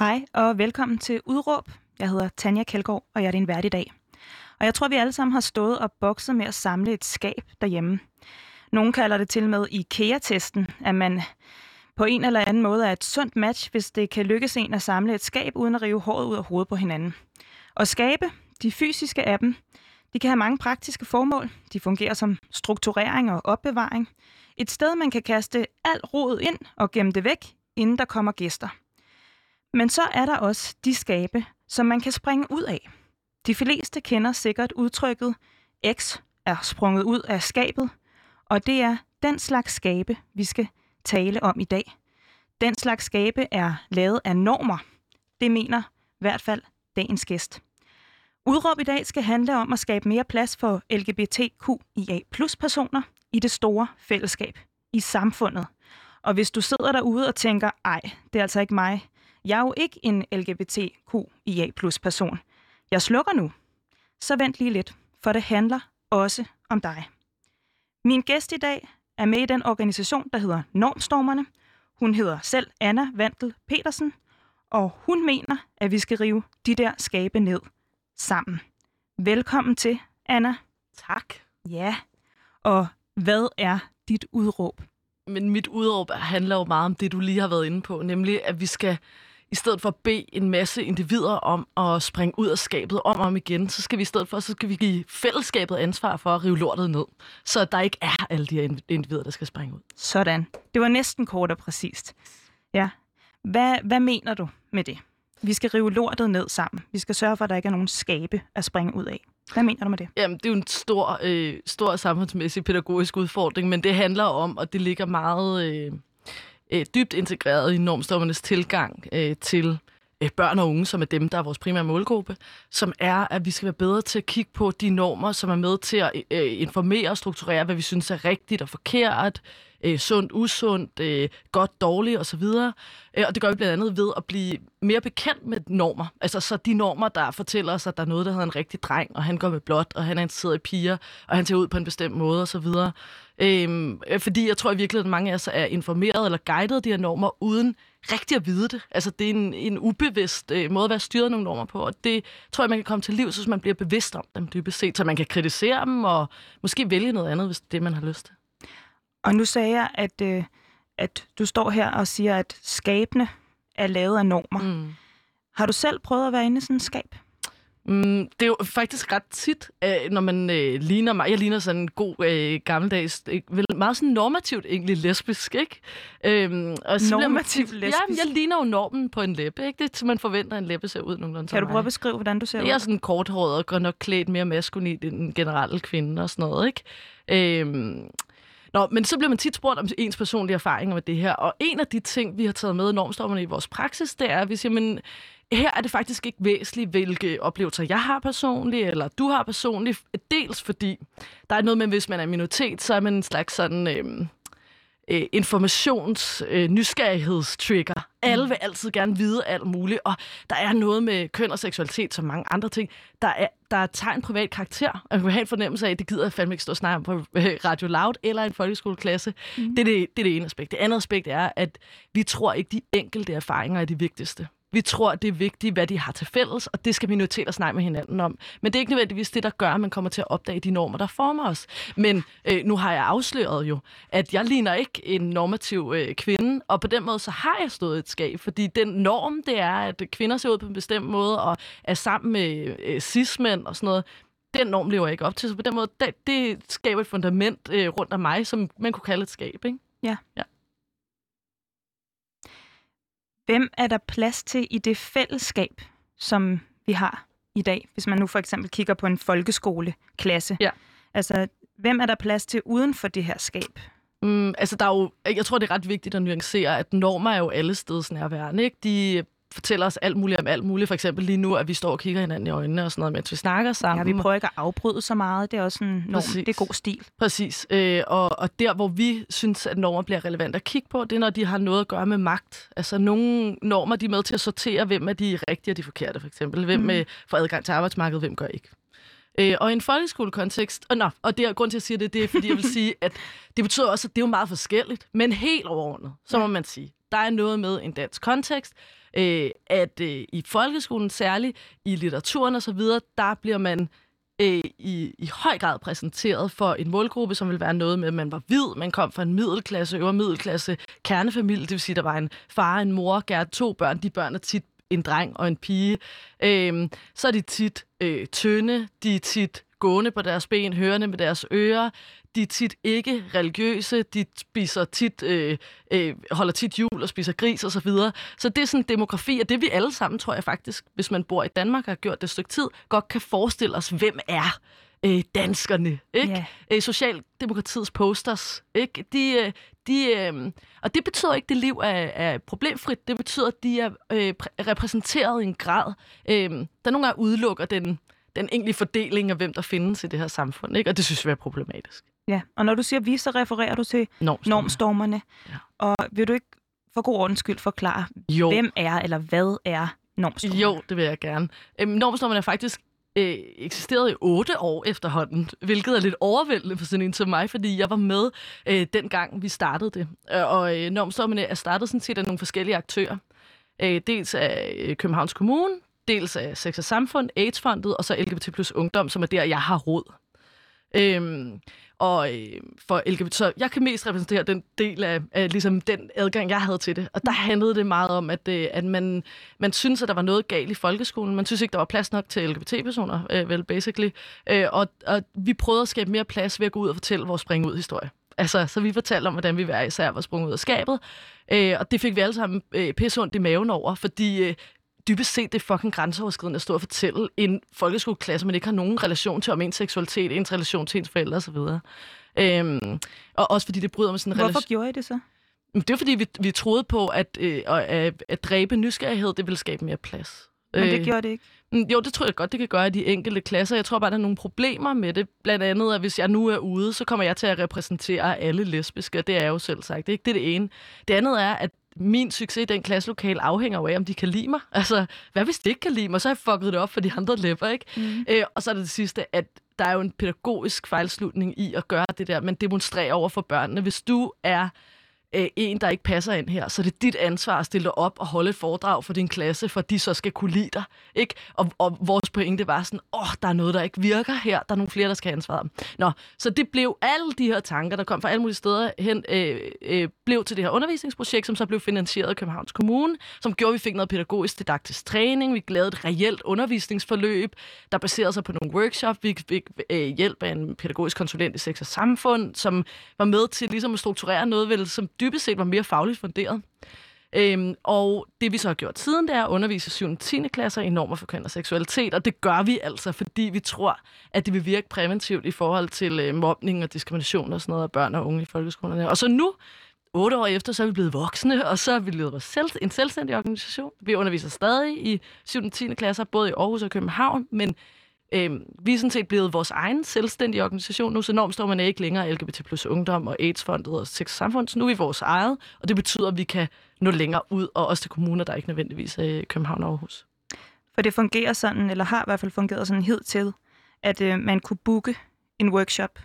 Hej og velkommen til Udråb. Jeg hedder Tanja Kjeldgaard, og jeg er din vært i dag. Og jeg tror, vi alle sammen har stået og bokset med at samle et skab derhjemme. Nogle kalder det til med IKEA-testen, at man på en eller anden måde er et sundt match, hvis det kan lykkes en at samle et skab uden at rive håret ud af hovedet på hinanden. Og skabe, de fysiske af dem, de kan have mange praktiske formål. De fungerer som strukturering og opbevaring. Et sted, man kan kaste alt rodet ind og gemme det væk, inden der kommer gæster. Men så er der også de skabe, som man kan springe ud af. De fleste kender sikkert udtrykket X er sprunget ud af skabet, og det er den slags skabe, vi skal tale om i dag. Den slags skabe er lavet af normer. Det mener i hvert fald dagens gæst. Udråb i dag skal handle om at skabe mere plads for LGBTQIA plus personer i det store fællesskab, i samfundet. Og hvis du sidder derude og tænker, ej, det er altså ikke mig, jeg er jo ikke en LGBTQIA plus person. Jeg slukker nu. Så vent lige lidt, for det handler også om dig. Min gæst i dag er med i den organisation, der hedder Normstormerne. Hun hedder selv Anna Vandel Petersen, og hun mener, at vi skal rive de der skabe ned sammen. Velkommen til, Anna. Tak. Ja, og hvad er dit udråb? Men mit udråb handler jo meget om det, du lige har været inde på, nemlig at vi skal i stedet for at bede en masse individer om at springe ud af skabet om og om igen, så skal vi i stedet for, så skal vi give fællesskabet ansvar for at rive lortet ned, så der ikke er alle de her individer, der skal springe ud. Sådan. Det var næsten kort og præcist. Ja. Hvad, hvad mener du med det? Vi skal rive lortet ned sammen. Vi skal sørge for, at der ikke er nogen skabe at springe ud af. Hvad mener du med det? Jamen, det er jo en stor, øh, stor samfundsmæssig pædagogisk udfordring, men det handler om, og det ligger meget... Øh, øh, dybt integreret i normstormernes tilgang øh, til øh, børn og unge, som er dem, der er vores primære målgruppe, som er, at vi skal være bedre til at kigge på de normer, som er med til at øh, informere og strukturere, hvad vi synes er rigtigt og forkert, øh, sundt, usundt, øh, godt, dårligt osv. Øh, og det gør vi blandt andet ved at blive mere bekendt med normer. Altså så de normer, der fortæller os, at der er noget, der hedder en rigtig dreng, og han går med blåt, og han er interesseret i piger, og han ser ud på en bestemt måde osv. Øhm, fordi jeg tror i virkeligheden, at mange af os er informeret eller guidet af de her normer, uden rigtig at vide det. Altså det er en, en ubevidst øh, måde at være styret nogle normer på, og det tror jeg, man kan komme til liv, så man bliver bevidst om dem dybest set, så man kan kritisere dem, og måske vælge noget andet, hvis det er det, man har lyst til. Og nu sagde jeg, at, øh, at du står her og siger, at skabene er lavet af normer. Mm. Har du selv prøvet at være inde i sådan en skab? Mm, det er jo faktisk ret tit, øh, når man øh, ligner mig. Jeg ligner sådan en god øh, gammeldags, øh, vel, meget sådan normativt egentlig lesbisk, ikke? Øhm, og så normativt man, lesbisk? Ja, jeg ligner jo normen på en læbe, ikke? Det er, man forventer, en læbe ser ud nogenlunde Kan du prøve at beskrive, hvordan du ser ud? Jeg er sådan korthåret og går nok klædt mere maskulin end den generelle kvinde og sådan noget, ikke? Øhm, Nå, men så bliver man tit spurgt om ens personlige erfaringer med det her, og en af de ting, vi har taget med i i vores praksis, det er, at vi siger, men her er det faktisk ikke væsentligt, hvilke oplevelser jeg har personligt, eller du har personligt. Dels fordi, der er noget med, hvis man er minoritet, så er man en slags sådan... Øh, øh, informations øh, nysgerrighedstrigger. Alle vil altid gerne vide alt muligt, og der er noget med køn og seksualitet, som mange andre ting, der er, der tager en privat karakter. Og jeg kan have en fornemmelse af, at det gider jeg fandme ikke stå og snakke på øh, Radio Loud eller en folkeskoleklasse. Mm. Det, er det, det er det ene aspekt. Det andet aspekt er, at vi tror ikke, de enkelte erfaringer er de vigtigste. Vi tror, det er vigtigt, hvad de har til fælles, og det skal minoriteter snakke med hinanden om. Men det er ikke nødvendigvis det, der gør, at man kommer til at opdage de normer, der former os. Men øh, nu har jeg afsløret jo, at jeg ligner ikke en normativ øh, kvinde, og på den måde så har jeg stået et skab, fordi den norm, det er, at kvinder ser ud på en bestemt måde, og er sammen med øh, cis-mænd og sådan noget, den norm lever jeg ikke op til, så på den måde, det, det skaber et fundament øh, rundt om mig, som man kunne kalde et skab, ikke? Ja. ja. Hvem er der plads til i det fællesskab, som vi har i dag? Hvis man nu for eksempel kigger på en folkeskoleklasse. Ja. Altså, hvem er der plads til uden for det her skab? Mm, altså, der er jo, jeg tror, det er ret vigtigt at nuancere, at normer er jo alle steds nærværende. Ikke? De fortæller os alt muligt om alt muligt. For eksempel lige nu, at vi står og kigger hinanden i øjnene og sådan noget, mens vi snakker sammen. Ja, vi prøver ikke at afbryde så meget. Det er også en norm. Det er god stil. Præcis. Øh, og, og der, hvor vi synes, at normer bliver relevant at kigge på, det er, når de har noget at gøre med magt. Altså nogle normer, de er med til at sortere, hvem er de rigtige og de forkerte, for eksempel. Hvem mm. får adgang til arbejdsmarkedet, hvem gør ikke. Øh, og i en folkeskolekontekst, og, nå, og det er grund til at sige det, det er, fordi jeg vil sige, at det betyder også, at det er jo meget forskelligt, men helt overordnet, så må man sige, der er noget med en dansk kontekst, øh, at øh, i folkeskolen særligt, i litteraturen osv., der bliver man øh, i, i høj grad præsenteret for en målgruppe, som vil være noget med, at man var hvid, man kom fra en middelklasse, øvre middelklasse kernefamilie, det vil sige, der var en far, en mor, gerne to børn. De børn er tit en dreng og en pige. Øh, så er de tit øh, tynde, de er tit gående på deres ben, hørende med deres ører. De er tit ikke religiøse, de spiser tit, øh, øh, holder tit jul og spiser gris osv. Så, videre. så det er sådan en demografi, og det vi alle sammen, tror jeg faktisk, hvis man bor i Danmark og har gjort det et stykke tid, godt kan forestille os, hvem er øh, danskerne, ikke? Yeah. Øh, Socialdemokratiets posters, ikke? De, øh, de, øh, og det betyder ikke, at det liv er, er problemfrit. Det betyder, at de er øh, repræsenteret i en grad, øh, der nogle gange udelukker den den egentlige fordeling af, hvem der findes i det her samfund. Ikke? Og det synes vi er problematisk. Ja, og når du siger vi, så refererer du til normstormerne. normstormerne. Ja. Og vil du ikke for god ordens skyld forklare, jo. hvem er eller hvad er normstormerne? Jo, det vil jeg gerne. Øhm, normstormerne er faktisk øh, eksisteret i otte år efterhånden, hvilket er lidt overvældende for sådan en som mig, fordi jeg var med øh, dengang, vi startede det. Øh, og øh, normstormerne er startet sådan set af nogle forskellige aktører. Øh, dels af øh, Københavns Kommune, dels af Sex og Samfund, AIDS-fondet, og så LGBT plus Ungdom, som er der, jeg har råd. Øhm, og øh, for LGBT, så jeg kan mest repræsentere den del af, af ligesom den adgang, jeg havde til det. Og der handlede det meget om, at, øh, at man, man synes, at der var noget galt i folkeskolen. Man synes ikke, der var plads nok til LGBT-personer, øh, vel, basically. Øh, og, og vi prøvede at skabe mere plads ved at gå ud og fortælle vores spring ud historie. Altså, så vi fortalte om, hvordan vi hver især var sprunget ud af skabet. Øh, og det fik vi alle sammen øh, pisse ondt i maven over, fordi øh, dybest set det fucking grænseoverskridende at stå og fortælle en folkeskoleklasse, man ikke har nogen relation til om ens seksualitet, ens relation til ens forældre osv. Øhm, og også fordi det bryder med sådan en Hvorfor relation... gjorde I det så? Det var fordi, vi, vi troede på, at, øh, at, at dræbe nysgerrighed, det ville skabe mere plads. Men det øh, gjorde det ikke? Mm, jo, det tror jeg godt, det kan gøre i de enkelte klasser. Jeg tror bare, der er nogle problemer med det. Blandt andet, at hvis jeg nu er ude, så kommer jeg til at repræsentere alle lesbiske, og det er jeg jo selv sagt. Det er ikke det, det ene. Det andet er, at min succes i den klasselokale afhænger af, om de kan lide mig. Altså, hvad hvis de ikke kan lide mig? Så har jeg fucket det op for de andre læber, ikke? Mm. Øh, og så er det det sidste, at der er jo en pædagogisk fejlslutning i at gøre det der, men demonstrere over for børnene. Hvis du er øh, en, der ikke passer ind her, så det er dit ansvar at stille dig op og holde et foredrag for din klasse, for de så skal kunne lide dig. Ikke? Og, og vores pointe var sådan, åh, der er noget, der ikke virker her, der er nogle flere, der skal have ansvar. Nå, så det blev alle de her tanker, der kom fra alle mulige steder hen, øh, øh, blev til det her undervisningsprojekt, som så blev finansieret af Københavns Kommune, som gjorde, at vi fik noget pædagogisk didaktisk træning, vi lavede et reelt undervisningsforløb, der baserede sig på nogle workshops, vi fik øh, hjælp af en pædagogisk konsulent i sex og samfund, som var med til ligesom at strukturere noget, vel, som dybest set var mere fagligt funderet. Øhm, og det vi så har gjort siden, det er at undervise 7. og 10. klasser i normer for køn og seksualitet, og det gør vi altså, fordi vi tror, at det vil virke præventivt i forhold til øh, mobning og diskrimination og sådan noget af børn og unge i folkeskolerne. Og så nu, otte år efter, så er vi blevet voksne, og så er vi blevet selv, en selvstændig organisation. Vi underviser stadig i 7. og 10. klasser, både i Aarhus og København, men Øh, vi er sådan set blevet vores egen selvstændige organisation nu, så enormt står man ikke længere LGBT plus ungdom og AIDS-fondet og sex samfund. Så nu er vi vores eget, og det betyder, at vi kan nå længere ud, og også til kommuner, der ikke nødvendigvis er København og Aarhus. For det fungerer sådan, eller har i hvert fald fungeret sådan hed til, at øh, man kunne booke en workshop.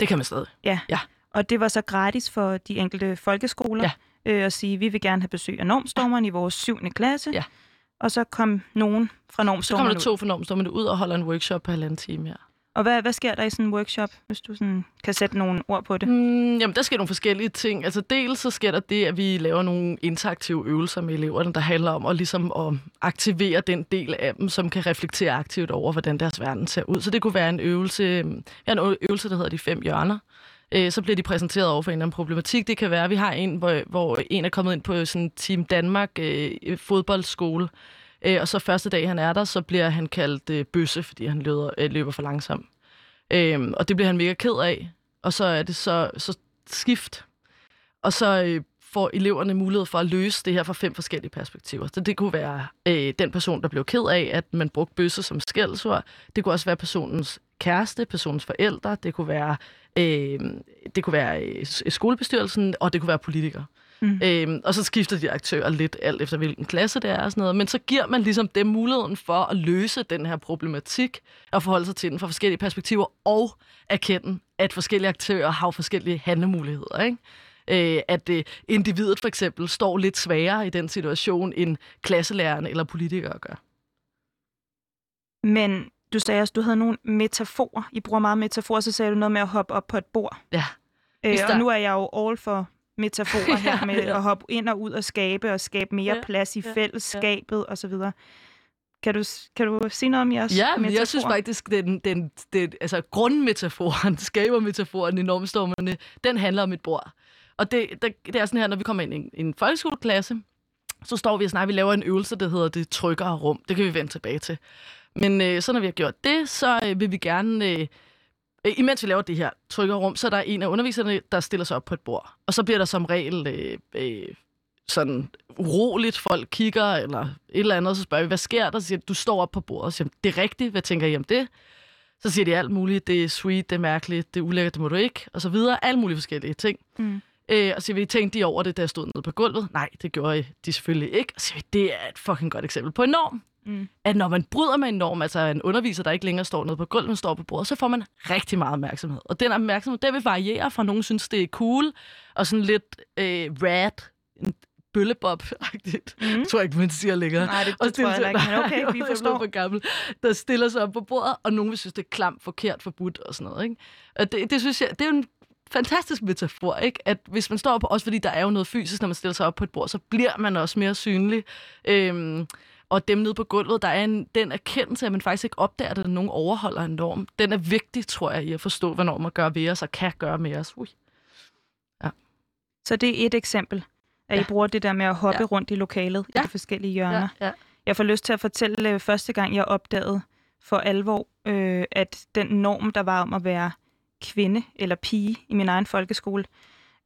Det kan man stadig. Ja. ja. Og det var så gratis for de enkelte folkeskoler ja. øh, at sige, vi vil gerne have besøg af normstormeren ja. i vores 7. klasse. Ja og så kom nogen fra normstormerne Så kommer der to fra normstormerne ud og holder en workshop på halvanden time, ja. Og hvad, hvad sker der i sådan en workshop, hvis du sådan kan sætte nogle ord på det? Mm, jamen, der sker nogle forskellige ting. Altså, dels så sker der det, at vi laver nogle interaktive øvelser med eleverne, der handler om at, ligesom at aktivere den del af dem, som kan reflektere aktivt over, hvordan deres verden ser ud. Så det kunne være en øvelse, ja, en øvelse, der hedder De Fem Hjørner, øh, så bliver de præsenteret over for en eller anden problematik. Det kan være, at vi har en, hvor, hvor en er kommet ind på sådan Team Danmark øh, øh, fodboldskole, øh, og så første dag, han er der, så bliver han kaldt øh, bøsse, fordi han løber, øh, løber for langsomt. Øh, og det bliver han mega ked af. Og så er det så, så skift. Og så øh, får eleverne mulighed for at løse det her fra fem forskellige perspektiver. Så det kunne være øh, den person, der blev ked af, at man brugte bøsse som skældsord. Det kunne også være personens kæreste, personens forældre. Det kunne være, øh, det kunne være øh, skolebestyrelsen, og det kunne være politikere. Mm. Øhm, og så skifter de aktører lidt alt efter hvilken klasse det er og sådan noget. Men så giver man ligesom dem muligheden for at løse den her problematik og forholde sig til den fra forskellige perspektiver og erkende, at forskellige aktører har forskellige handlemuligheder. Ikke? Øh, at øh, individet for eksempel står lidt sværere i den situation, end klasselæreren eller politikere gør. Men du sagde også, du havde nogle metaforer. I bruger meget metaforer, så sagde du noget med at hoppe op på et bord. Ja. Øh, der- og nu er jeg jo all for metaforer her Ja, med ja. at hoppe ind og ud og skabe og skabe mere Ja, plads i ja, fællesskabet og så videre. Kan du, kan du sige noget om jeres Ja, men metaforer? jeg synes faktisk, den, den, den, altså grundmetaforen, skabermetaforen i normstormerne, den handler om et bord. Og det, det, det er sådan her, når vi kommer ind i en, en folkeskoleklasse, så står vi og snakker, vi laver en øvelse, der hedder det tryggere rum. Det kan vi vende tilbage til. Men øh, så når vi har gjort det, så øh, vil vi gerne... Øh, imens vi laver det her trykkerrum, rum, så er der en af underviserne, der stiller sig op på et bord. Og så bliver der som regel øh, øh, sådan uroligt, folk kigger eller et eller andet, så spørger vi, hvad sker der? Så siger du står op på bordet og siger, det er rigtigt, hvad tænker I om det? Så siger de alt muligt, det er sweet, det er mærkeligt, det er ulækkert, det må du ikke, og så videre. Alle mulige forskellige ting. Mm. Øh, og så vi, tænkte de over det, da jeg stod nede på gulvet? Nej, det gjorde de selvfølgelig ikke. Og så vi, det er et fucking godt eksempel på en norm. Mm. At når man bryder med en norm, altså en underviser, der ikke længere står nede på gulvet, men står på bordet, så får man rigtig meget opmærksomhed. Og den opmærksomhed, den vil variere fra nogen synes, det er cool, og sådan lidt øh, rad, bøllebob-agtigt. Mm. Jeg tror ikke, man siger længere. Nej, det, det tror jeg ikke, men okay, vi jeg forstår. for gammel, der stiller sig op på bordet, og nogen vil synes, det er klamt, forkert, forbudt og sådan noget. Ikke? Og det, det, synes jeg, det er jo en fantastisk metafor, ikke? at hvis man står på, også fordi der er jo noget fysisk, når man stiller sig op på et bord, så bliver man også mere synlig. Øhm, og dem nede på gulvet, der er en, den erkendelse, at man faktisk ikke opdager, at nogen overholder en norm. Den er vigtig, tror jeg, i at forstå, hvad normer gør ved os og kan gøre med os. Ui. Så det er et eksempel, at ja. I Ja. bruger det der med at hoppe Ja. rundt i lokalet Ja. i de forskellige hjørner. Ja, ja. Jeg får lyst til at fortælle øh, første gang, jeg opdagede for alvor, øh, at den norm, der var om at være kvinde eller pige i min egen folkeskole,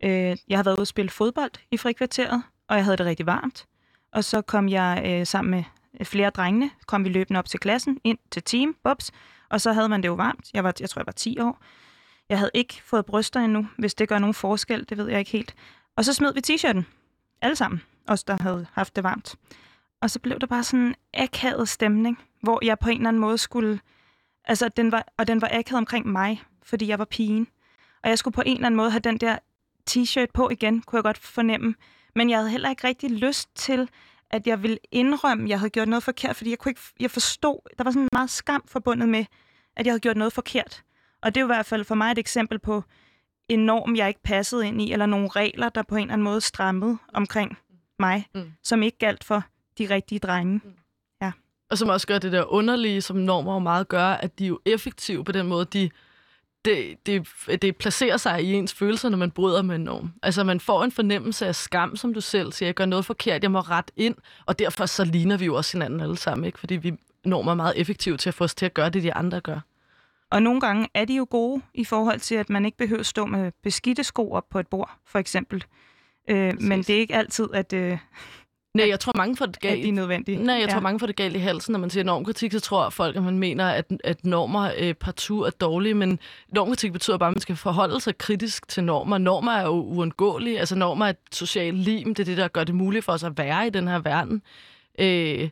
øh, jeg havde været ude og spille fodbold i frikvarteret, og jeg havde det rigtig varmt. Og så kom jeg øh, sammen med øh, flere drengene, kom vi løbende op til klassen, ind til team, bobs, og så havde man det jo varmt. Jeg, var, jeg tror, jeg var 10 år. Jeg havde ikke fået bryster endnu, hvis det gør nogen forskel, det ved jeg ikke helt. Og så smed vi t-shirten. Alle sammen. Os, der havde haft det varmt. Og så blev der bare sådan en akavet stemning, hvor jeg på en eller anden måde skulle... Altså, den var, og den var akavet omkring mig, fordi jeg var pigen. Og jeg skulle på en eller anden måde have den der t-shirt på igen, kunne jeg godt fornemme. Men jeg havde heller ikke rigtig lyst til, at jeg ville indrømme, at jeg havde gjort noget forkert, fordi jeg kunne ikke, jeg forstod, der var sådan meget skam forbundet med, at jeg havde gjort noget forkert. Og det er i hvert fald for mig et eksempel på en norm, jeg ikke passede ind i, eller nogle regler, der på en eller anden måde strammede omkring mig, Mm. mm. som ikke galt for de rigtige drenge. Og som også gør det der underlige, som normer jo meget gør, at de er jo effektive på den måde, de, det, det, det placerer sig i ens følelser, når man bryder med en norm. Altså man får en fornemmelse af skam, som du selv siger, jeg gør noget forkert, jeg må ret ind, og derfor så ligner vi jo også hinanden alle sammen, ikke? fordi vi normer er meget effektive til at få os til at gøre det, de andre gør. Og nogle gange er de jo gode i forhold til, at man ikke behøver at stå med beskidte sko op på et bord, for eksempel. Øh, men det er ikke altid, at, øh, Nej, jeg tror mange får det at de er galt. nødvendige. Nej, jeg tror mange får det galt i halsen, når man siger normkritik, så tror folk, at man mener, at, at normer øh, partout er dårlige, men normkritik betyder bare, at man skal forholde sig kritisk til normer. Normer er jo uundgåelige, altså normer er et socialt lim, det er det, der gør det muligt for os at være i den her verden. Øh,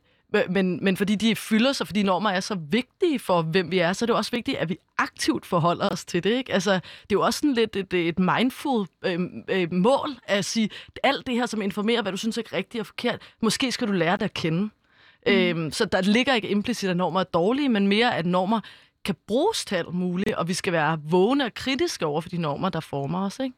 men, men fordi de fylder sig, fordi normer er så vigtige for, hvem vi er, så er det også vigtigt, at vi aktivt forholder os til det. Ikke? Altså, det er jo også sådan lidt et, et mindful øh, øh, mål at sige, alt det her, som informerer, hvad du synes er rigtigt og forkert, måske skal du lære det at kende. Mm. Øhm, så der ligger ikke implicit, at normer er dårlige, men mere, at normer kan bruges til alt muligt, og vi skal være vågne og kritiske over for de normer, der former os. Ikke?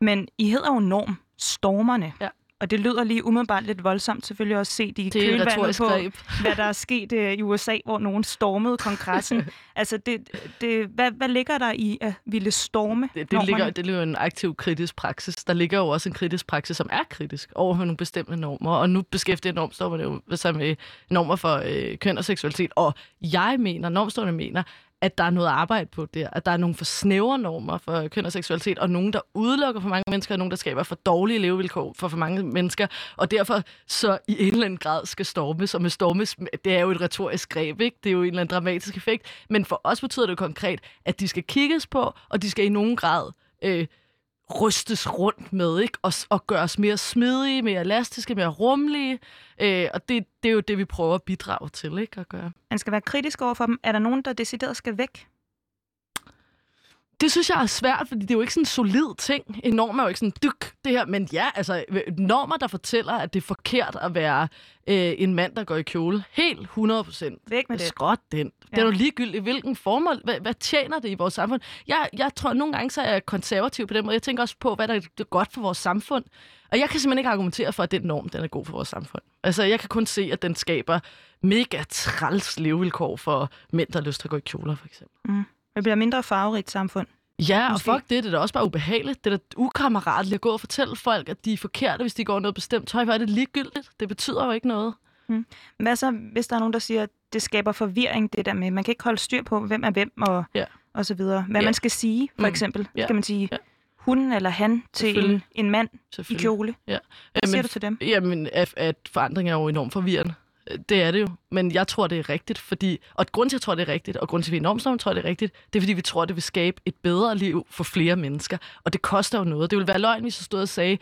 Men I hedder jo norm, stormerne. Ja. Og det lyder lige umiddelbart lidt voldsomt, selvfølgelig også set i Det et kølvandet på, greb. hvad der er sket øh, i USA, hvor nogen stormede kongressen. altså, det, det, hvad, hvad ligger der i at ville storme Det, det, ligger, det ligger jo en aktiv kritisk praksis. Der ligger jo også en kritisk praksis, som er kritisk over for nogle bestemte normer. Og nu beskæftiger normstormerne jo sig med normer for øh, køn og seksualitet. Og jeg mener, normstormerne mener, at der er noget arbejde på der. At der er nogle for snævre normer for køn og seksualitet, og nogen, der udelukker for mange mennesker, og nogen, der skaber for dårlige levevilkår for for mange mennesker. Og derfor så i en eller anden grad skal stormes, og med stormes, det er jo et retorisk greb, ikke? Det er jo en eller anden dramatisk effekt. Men for os betyder det konkret, at de skal kigges på, og de skal i nogen grad øh, rystes rundt med, ikke? Og, og gøres mere smidige, mere elastiske, mere rummelige. Øh, og det, det er jo det, vi prøver at bidrage til, ikke? At gøre. Man skal være kritisk over for dem. Er der nogen, der decideret skal væk? Det synes jeg er svært, fordi det er jo ikke sådan en solid ting. En norm er jo ikke sådan, dyk, det her. Men ja, altså, normer, der fortæller, at det er forkert at være øh, en mand, der går i kjole. Helt 100 procent. Væk med det. Skråt den. Det er jo ligegyldigt, hvilken formål, hvad, hvad tjener det i vores samfund? Jeg, jeg tror, nogle gange så er jeg konservativ på den måde. Jeg tænker også på, hvad der er godt for vores samfund. Og jeg kan simpelthen ikke argumentere for, at den norm den er god for vores samfund. Altså, jeg kan kun se, at den skaber mega træls levevilkår for mænd, der har lyst til at gå i kjoler, for eksempel. Mm. Det bliver mindre farverigt samfund. Ja, og Måske. fuck det, det er da også bare ubehageligt. Det er da ukammeratligt at gå og fortælle folk, at de er forkerte, hvis de går noget bestemt tøj. Hvor er det ligegyldigt? Det betyder jo ikke noget. Hvad så, hvis der er nogen, der siger, at det skaber forvirring, det der med, man kan ikke holde styr på, hvem er hvem og, Ja. og så videre. Hvad Ja. man skal sige, for Mm. eksempel. Ja. Skal man sige Ja. hun eller han til en, en mand i kjole? Ja. Hvad siger Jamen, du til dem? Jamen, at, at forandring er jo enormt forvirrende. Det er det jo. Men jeg tror, det er rigtigt, fordi... Og grund til, at jeg tror, det er rigtigt, og grund til, at vi enormt snart tror, det er rigtigt, det er, fordi vi tror, det vil skabe et bedre liv for flere mennesker. Og det koster jo noget. Det ville være løgn, hvis jeg stod og sagde,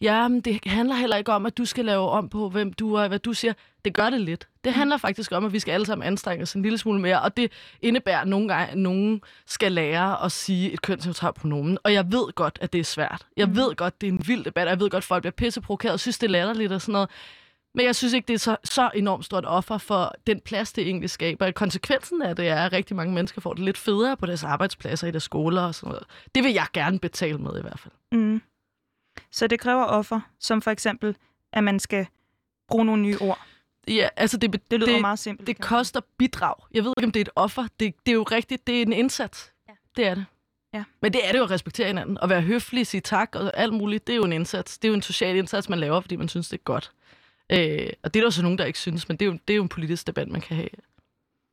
ja, men det handler heller ikke om, at du skal lave om på, hvem du er, og hvad du siger. Det gør det lidt. Det handler faktisk om, at vi skal alle sammen anstrenge os en lille smule mere, og det indebærer at nogle gange, at nogen skal lære at sige et kønsneutralt pronomen. Og jeg ved godt, at det er svært. Jeg ved godt, det er en vild debat, og jeg ved godt, at folk bliver pisseprovokeret og synes, det er latterligt og sådan noget. Men jeg synes ikke, det er så, så enormt stort offer for den plads, det egentlig skaber. Konsekvensen af det er, at rigtig mange mennesker får det lidt federe på deres arbejdspladser, i deres skoler og sådan noget. Det vil jeg gerne betale med i hvert fald. Mm. Så det kræver offer, som for eksempel, at man skal bruge nogle nye ord. Ja, altså det, Det lyder det, meget simpelt. det koster bidrag. Jeg ved ikke, om det er et offer. Det, det er jo rigtigt, det er en indsats. Ja. Det er det. Ja. Men det er det jo at respektere hinanden. At være høflig, sige tak og alt muligt, det er jo en indsats. Det er jo en social indsats, man laver, fordi man synes, det er godt. Øh, og det er der så nogen, der ikke synes, men det er, jo, det er jo en politisk debat, man kan have.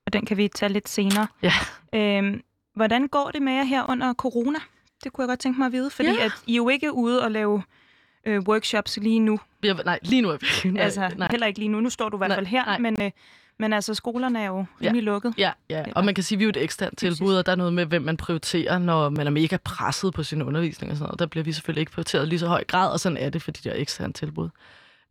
Og den kan vi tage lidt senere. Ja. Øhm, hvordan går det med jer her under corona? Det kunne jeg godt tænke mig at vide, fordi Ja. at I er jo ikke ude og lave øh, workshops lige nu. Er, nej, lige nu er vi ikke. Altså, nej. heller ikke lige nu. Nu står du i hvert Nej, fald her, nej. men, øh, men altså, skolerne er jo Ja. rimelig lukket. Ja, ja. Og man kan sige, at vi er jo et eksternt tilbud, og der er noget med, hvem man prioriterer, når man er mega presset på sin undervisning og sådan noget. Der bliver vi selvfølgelig ikke prioriteret lige så høj grad, og sådan er det, fordi det er eksternt tilbud.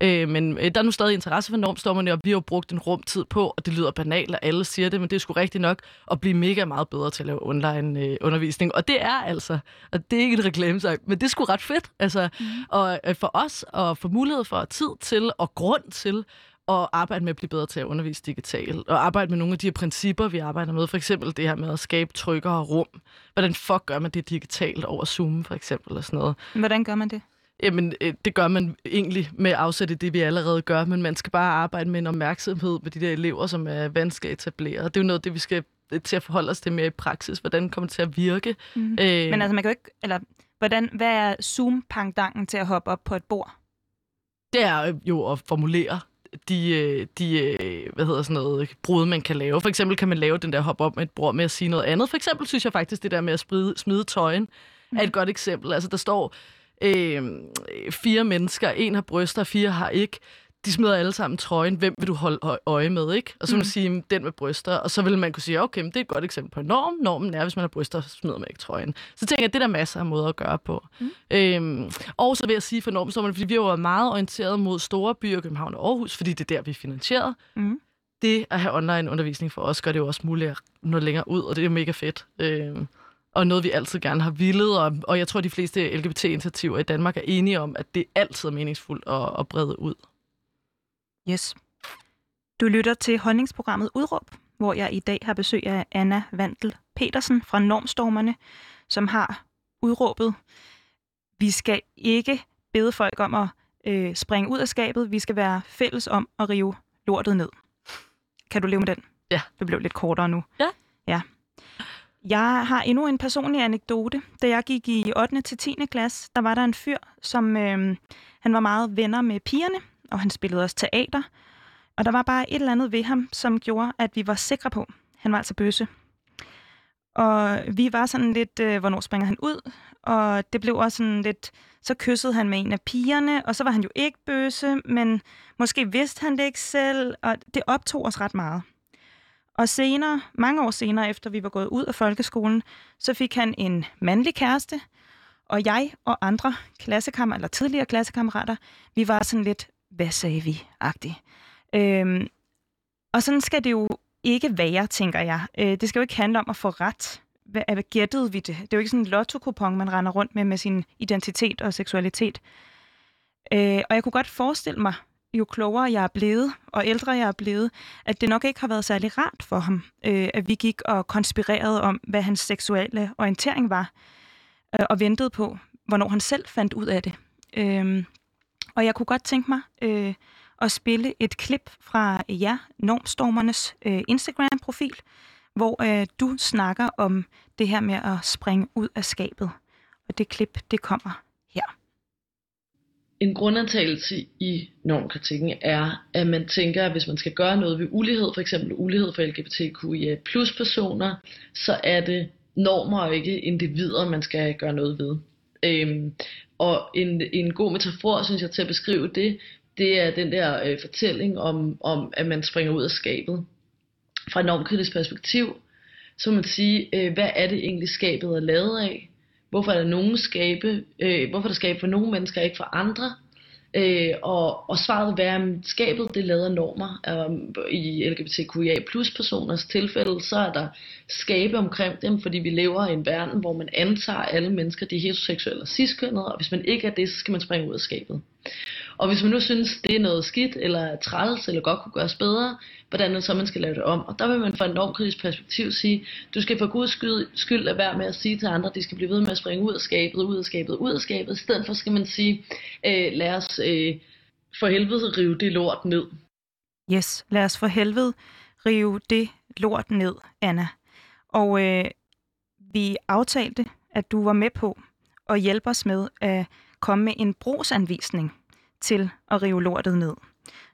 Øh, men øh, der er nu stadig interesse for normstormerne, og vi har jo brugt en rumtid på, og det lyder banalt, og alle siger det, men det er sgu rigtigt nok at blive mega meget bedre til at lave online øh, undervisning. Og det er altså, og det er ikke et reklamesang, men det er sgu ret fedt. Altså, mm. Og øh, for os at få mulighed for tid til og grund til at arbejde med at blive bedre til at undervise digitalt, og arbejde med nogle af de her principper, vi arbejder med. For eksempel det her med at skabe tryggere rum. Hvordan fuck gør man det digitalt over Zoom, for eksempel, og sådan noget. Hvordan gør man det? Jamen, øh, det gør man egentlig med afsæt i det, vi allerede gør, men man skal bare arbejde med en opmærksomhed på de der elever, som er vanskeligt at etablere. Det er jo noget det, vi skal øh, til at forholde os til mere i praksis. Hvordan kommer det til at virke? Mm. Øh, Men altså, man kan jo ikke... Eller, hvordan, hvad er Zoom-pangdangen til at hoppe op på et bord? det er jo at formulere de, øh, de hvad hedder sådan noget, brud, man kan lave. For eksempel kan man lave den der hop op med et bord med at sige noget andet. For eksempel synes jeg faktisk, det der med at spride, smide tøjen mm. er et godt eksempel. Altså, der står øh, fire mennesker, en har bryster, fire har ikke. De smider alle sammen trøjen. Hvem vil du holde øje med, ikke? Og så vil man Mm. sige, "Mm, den med bryster. Og så vil man kunne sige, okay, men det er et godt eksempel på en norm. Normen er, hvis man har bryster, så smider man ikke trøjen. Så tænker jeg, det er der masser af måder at gøre på. Mm. Øhm, og så vil jeg sige for normstormerne, fordi vi har jo været meget orienteret mod store byer, København og Aarhus, fordi det er der, vi er finansieret. Mm. Det at have online undervisning for os, gør det jo også muligt at nå længere ud, og det er jo mega fedt. Øhm, og noget, vi altid gerne har villet, og, og jeg tror, de fleste LGBT-initiativer i Danmark er enige om, at det altid er meningsfuldt at, at brede ud. Yes. Du lytter til holdningsprogrammet Udråb, hvor jeg i dag har besøg af Anna Vandel Petersen fra Normstormerne, som har udråbet, vi skal ikke bede folk om at øh, springe ud af skabet, vi skal være fælles om at rive lortet ned. Kan du leve med den? Ja. Det blev lidt kortere nu. Ja. Ja. Jeg har endnu en personlig anekdote. Da jeg gik i 8. til 10. klasse, der var der en fyr, som øh, han var meget venner med pigerne, og han spillede også teater. Og der var bare et eller andet ved ham, som gjorde, at vi var sikre på, han var altså bøsse. Og vi var sådan lidt, øh, hvornår springer han ud? Og det blev også sådan lidt, så kyssede han med en af pigerne, og så var han jo ikke bøsse, men måske vidste han det ikke selv, og det optog os ret meget. Og senere, mange år senere, efter vi var gået ud af folkeskolen, så fik han en mandlig kæreste, og jeg og andre klassekammerater, eller tidligere klassekammerater, vi var sådan lidt, hvad sagde vi-agtigt. Øhm, og sådan skal det jo ikke være, tænker jeg. Øh, det skal jo ikke handle om at få ret. hvad, hvad gættede vi det? Det er jo ikke sådan en lotto man render rundt med med sin identitet og seksualitet. Øh, og jeg kunne godt forestille mig, jo klogere jeg er blevet, og ældre jeg er blevet, at det nok ikke har været særlig rart for ham, øh, at vi gik og konspirerede om, hvad hans seksuelle orientering var, øh, og ventede på, hvornår han selv fandt ud af det. Øh, og jeg kunne godt tænke mig øh, at spille et klip fra jer, Normstormernes øh, Instagram-profil, hvor øh, du snakker om det her med at springe ud af skabet. Og det klip, det kommer. En grundantagelse i normkritikken er, at man tænker, at hvis man skal gøre noget ved ulighed, for eksempel ulighed for LGBTQIA plus personer, så er det normer og ikke individer, man skal gøre noget ved. Øhm, og en, en god metafor, synes jeg, til at beskrive det, det er den der øh, fortælling om, om, at man springer ud af skabet. Fra et normkritisk perspektiv, så må man sige, øh, hvad er det egentlig skabet er lavet af? Hvorfor er der nogen skabe, øh, hvorfor er der skabe for nogle mennesker, ikke for andre? Øh, og, og svaret vil være, at skabet det lader normer. Um, I LGBTQIA plus personers tilfælde, så er der skabe omkring dem, fordi vi lever i en verden, hvor man antager, alle mennesker de er heteroseksuelle og ciskønnede, og hvis man ikke er det, så skal man springe ud af skabet. Og hvis man nu synes, det er noget skidt, eller træls, eller godt kunne gøres bedre, hvordan er så, man skal lave det om. Og der vil man fra et normkritisk perspektiv sige, du skal for guds skyld, skyld lade være med at sige til andre, at de skal blive ved med at springe ud af skabet, ud af skabet, ud af skabet. I stedet for skal man sige, øh, lad os øh, for helvede rive det lort ned. Yes, lad os for helvede rive det lort ned, Anna. Og øh, vi aftalte, at du var med på at hjælpe os med at komme med en brugsanvisning til at rive lortet ned.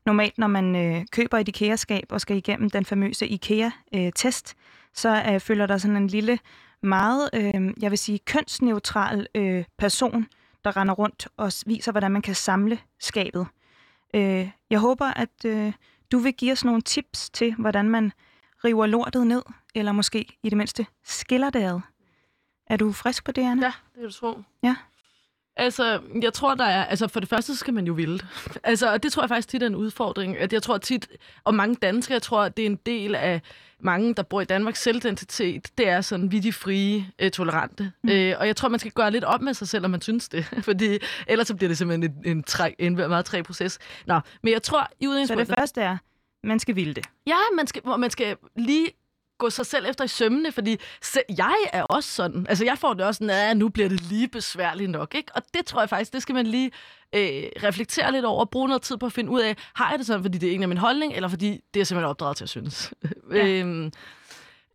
Normalt, når man øh, køber et IKEA-skab og skal igennem den famøse IKEA-test, øh, så øh, følger der sådan en lille, meget, øh, jeg vil sige, kønsneutral øh, person, der render rundt og viser, hvordan man kan samle skabet. Øh, jeg håber, at øh, du vil give os nogle tips til, hvordan man river lortet ned, eller måske i det mindste skiller det ad. Er du frisk på det, Anna? Ja, det er du tro. Ja. Altså, jeg tror, der er... Altså, for det første, skal man jo ville Altså, og det tror jeg faktisk tit er en udfordring. At jeg tror tit, og mange danskere, jeg tror, at det er en del af mange, der bor i Danmarks selvidentitet, det er sådan, vi er de frie, øh, tolerante. Mm. Øh, og jeg tror, man skal gøre lidt op med sig selv, om man synes det. Fordi ellers så bliver det simpelthen en, en, træ, en meget træ proces. Nå, men jeg tror, i udgangspunktet... Så det første er, man skal ville det. Ja, man skal, man skal lige gå sig selv efter i sømmene, fordi se, jeg er også sådan. Altså, jeg får det også sådan, at nu bliver det lige besværligt nok, ikke? Og det tror jeg faktisk, det skal man lige øh, reflektere lidt over, og bruge noget tid på at finde ud af, har jeg det sådan, fordi det er en af min holdning, eller fordi det er simpelthen opdraget til at synes. Ja. øhm,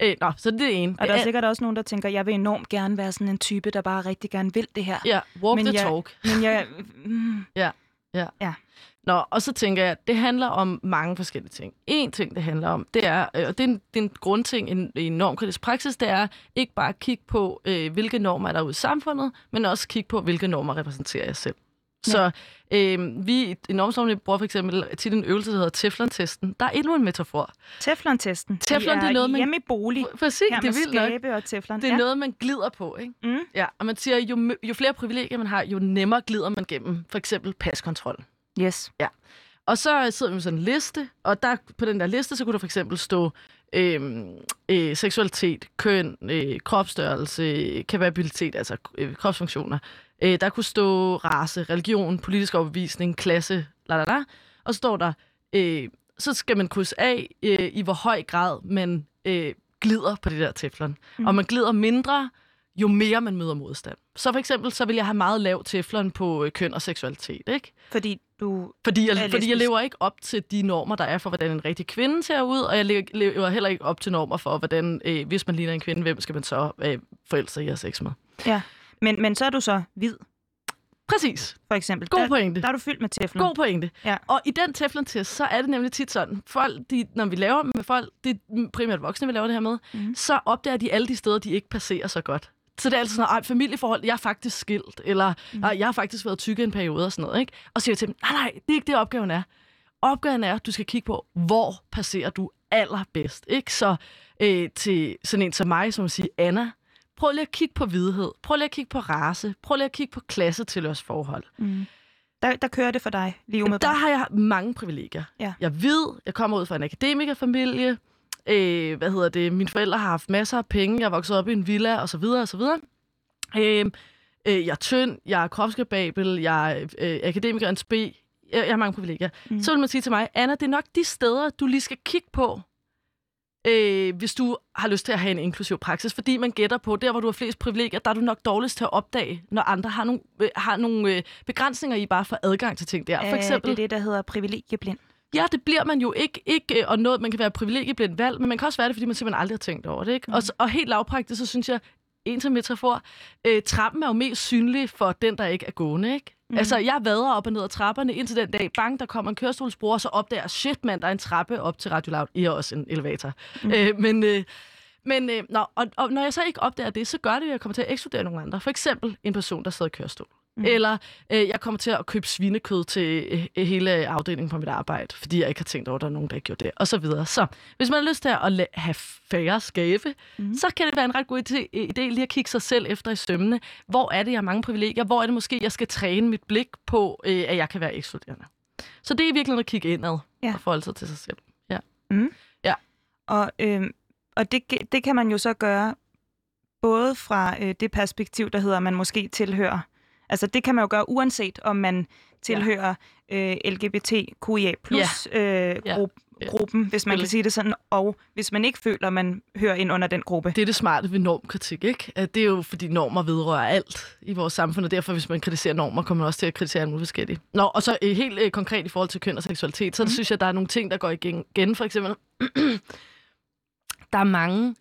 Øh, nå, så det er ene. Og der er sikkert også nogen, der tænker, jeg vil enormt gerne være sådan en type, der bare rigtig gerne vil det her. Ja, walk men the jeg, talk. Men jeg... Mm, ja, ja. ja. Nå, og så tænker jeg, det handler om mange forskellige ting. En ting, det handler om, det er, øh, og det er en, det er en grundting i, i normkritisk praksis, det er ikke bare at kigge på, øh, hvilke normer er der ude i samfundet, men også kigge på, hvilke normer repræsenterer jeg selv. Ja. Så øh, vi i Normstormen bruger for eksempel til en øvelse, der hedder Teflon-testen. Der er endnu en metafor. Teflon-testen. Teflon, det er noget, man... hjemme i bolig. Præcis, det er vildt nok. og teflon. Det er ja. noget, man glider på, ikke? Mm. Ja, og man siger, jo, jo flere privilegier man har, jo nemmere glider man gennem for eksempel paskontrol. Yes. Ja. Og så sidder vi med sådan en liste, og der på den der liste, så kunne der for eksempel stå øh, øh, seksualitet, køn, øh, kropsstørrelse, kapabilitet, altså øh, kropsfunktioner. Øh, der kunne stå race, religion, politisk overbevisning, klasse, la la la. Og så står der, øh, så skal man krydse af, øh, i hvor høj grad man øh, glider på det der teflon. Mm. Og man glider mindre, jo mere man møder modstand. Så for eksempel, så vil jeg have meget lav teflon på øh, køn og seksualitet, ikke? Fordi du fordi jeg, fordi jeg lever ikke op til de normer, der er for, hvordan en rigtig kvinde ser ud, og jeg lever heller ikke op til normer for, hvordan, øh, hvis man ligner en kvinde, hvem skal man så øh, forelske sig i at sex med. Ja, men, men så er du så hvid. Præcis. For eksempel. God pointe. Der, der er du fyldt med teflon. God pointe. Ja. Og i den teflon-test, så er det nemlig tit sådan, folk, de, når vi laver med folk, det er primært voksne, vi laver det her med, mm. så opdager de alle de steder, de ikke passerer så godt. Så det er altid sådan, at familieforhold, jeg er faktisk skilt, eller mm. jeg har faktisk været tykke en periode og sådan noget. Ikke? Og siger jeg til dem, nej, nej, det er ikke det, opgaven er. Opgaven er, at du skal kigge på, hvor passerer du allerbedst. Ikke? Så øh, til sådan en som mig, som siger, Anna, prøv lige at kigge på vidhed, prøv lige at kigge på race, prøv lige at kigge på klassetilhørsforhold. Mm. Der, der kører det for dig lige umiddelbart? Der har jeg mange privilegier. Ja. Jeg ved, jeg kommer ud fra en akademikerfamilie, Øh, hvad hedder det? Mine forældre har haft masser af penge. Jeg vokset op i en villa, og så videre, og så videre. Øh, øh, jeg er tynd, jeg er kropskababel, jeg er øh, akademiker, en sp. Jeg, jeg har mange privilegier. Mm. Så vil man sige til mig, Anna, det er nok de steder, du lige skal kigge på, øh, hvis du har lyst til at have en inklusiv praksis. Fordi man gætter på, der hvor du har flest privilegier, der er du nok dårligst til at opdage, når andre har nogle, øh, har nogle øh, begrænsninger i bare for adgang til ting der. For eksempel, det er det, der hedder privilegieblind. Ja, det bliver man jo ikke, ikke og noget, man kan være privilegieblindt valg, men man kan også være det, fordi man simpelthen aldrig har tænkt over det. Ikke? Mm. Og, og helt lavpraktisk, så synes jeg, en til metafor, øh, trappen er jo mest synlig for den, der ikke er gående, ikke? Mm. Altså, jeg vader op og ned ad trapperne indtil den dag, bang, der kommer en kørestolsbror, og så opdager shit, mand, der er en trappe op til Radio Loud. I har også en elevator. Mm. Øh, men øh, men øh, nå, og, og når jeg så ikke opdager det, så gør det, at jeg kommer til at ekskludere nogle andre. For eksempel en person, der sidder i kørestol. Mm. Eller øh, jeg kommer til at købe svinekød til øh, hele afdelingen på mit arbejde, fordi jeg ikke har tænkt over, at der er nogen, der ikke gjorde det, og så videre. Så hvis man har lyst til at have færre skave, mm. så kan det være en ret god idé, idé lige at kigge sig selv efter i stømmene. Hvor er det, jeg har mange privilegier? Hvor er det måske, jeg skal træne mit blik på, øh, at jeg kan være ekskluderende? Så det er virkelig at kigge indad ja. og forholde sig til sig selv. Ja. Mm. ja. Og, øh, og det, det kan man jo så gøre både fra øh, det perspektiv, der hedder, at man måske tilhører Altså det kan man jo gøre uanset om man tilhører ja. øh, LGBTQIA plus ja. øh, ja. gruppen, hvis man kan sige det sådan, og hvis man ikke føler, man hører ind under den gruppe. Det er det smarte ved normkritik, ikke? At det er jo, fordi normer vedrører alt i vores samfund, og derfor, hvis man kritiserer normer, kommer man også til at kritisere alt muligt forskelligt. Nå, og så øh, helt øh, konkret i forhold til køn og seksualitet, så mm. synes jeg, der er nogle ting, der går igen for eksempel, der er mange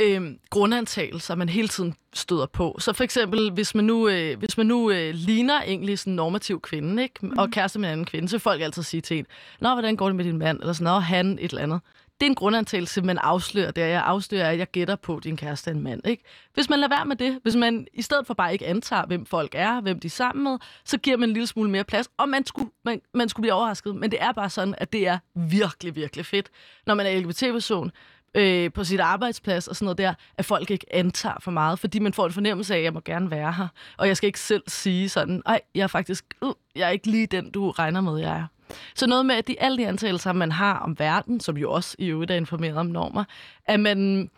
øh, grundantagelser, man hele tiden støder på. Så for eksempel, hvis man nu, øh, hvis man nu øh, ligner egentlig sådan en normativ kvinde, ikke? Mm. og kæreste med en anden kvinde, så vil folk altid sige til en, Nå, hvordan går det med din mand? Eller sådan, Nå, han et eller andet. Det er en grundantagelse, man afslører der. Jeg afslører, at jeg gætter på, at din kæreste er en mand. Ikke? Hvis man lader være med det, hvis man i stedet for bare ikke antager, hvem folk er, hvem de er sammen med, så giver man en lille smule mere plads, og man skulle, man, man skulle blive overrasket. Men det er bare sådan, at det er virkelig, virkelig fedt, når man er LGBT-person, øh, på sit arbejdsplads og sådan noget der, at folk ikke antager for meget, fordi man får en fornemmelse af, at jeg må gerne være her. Og jeg skal ikke selv sige sådan, ej, jeg er faktisk, uh, jeg er ikke lige den, du regner med, jeg er. Så noget med, at de, alle de antagelser, man har om verden, som jo også i øvrigt er informeret om normer, at man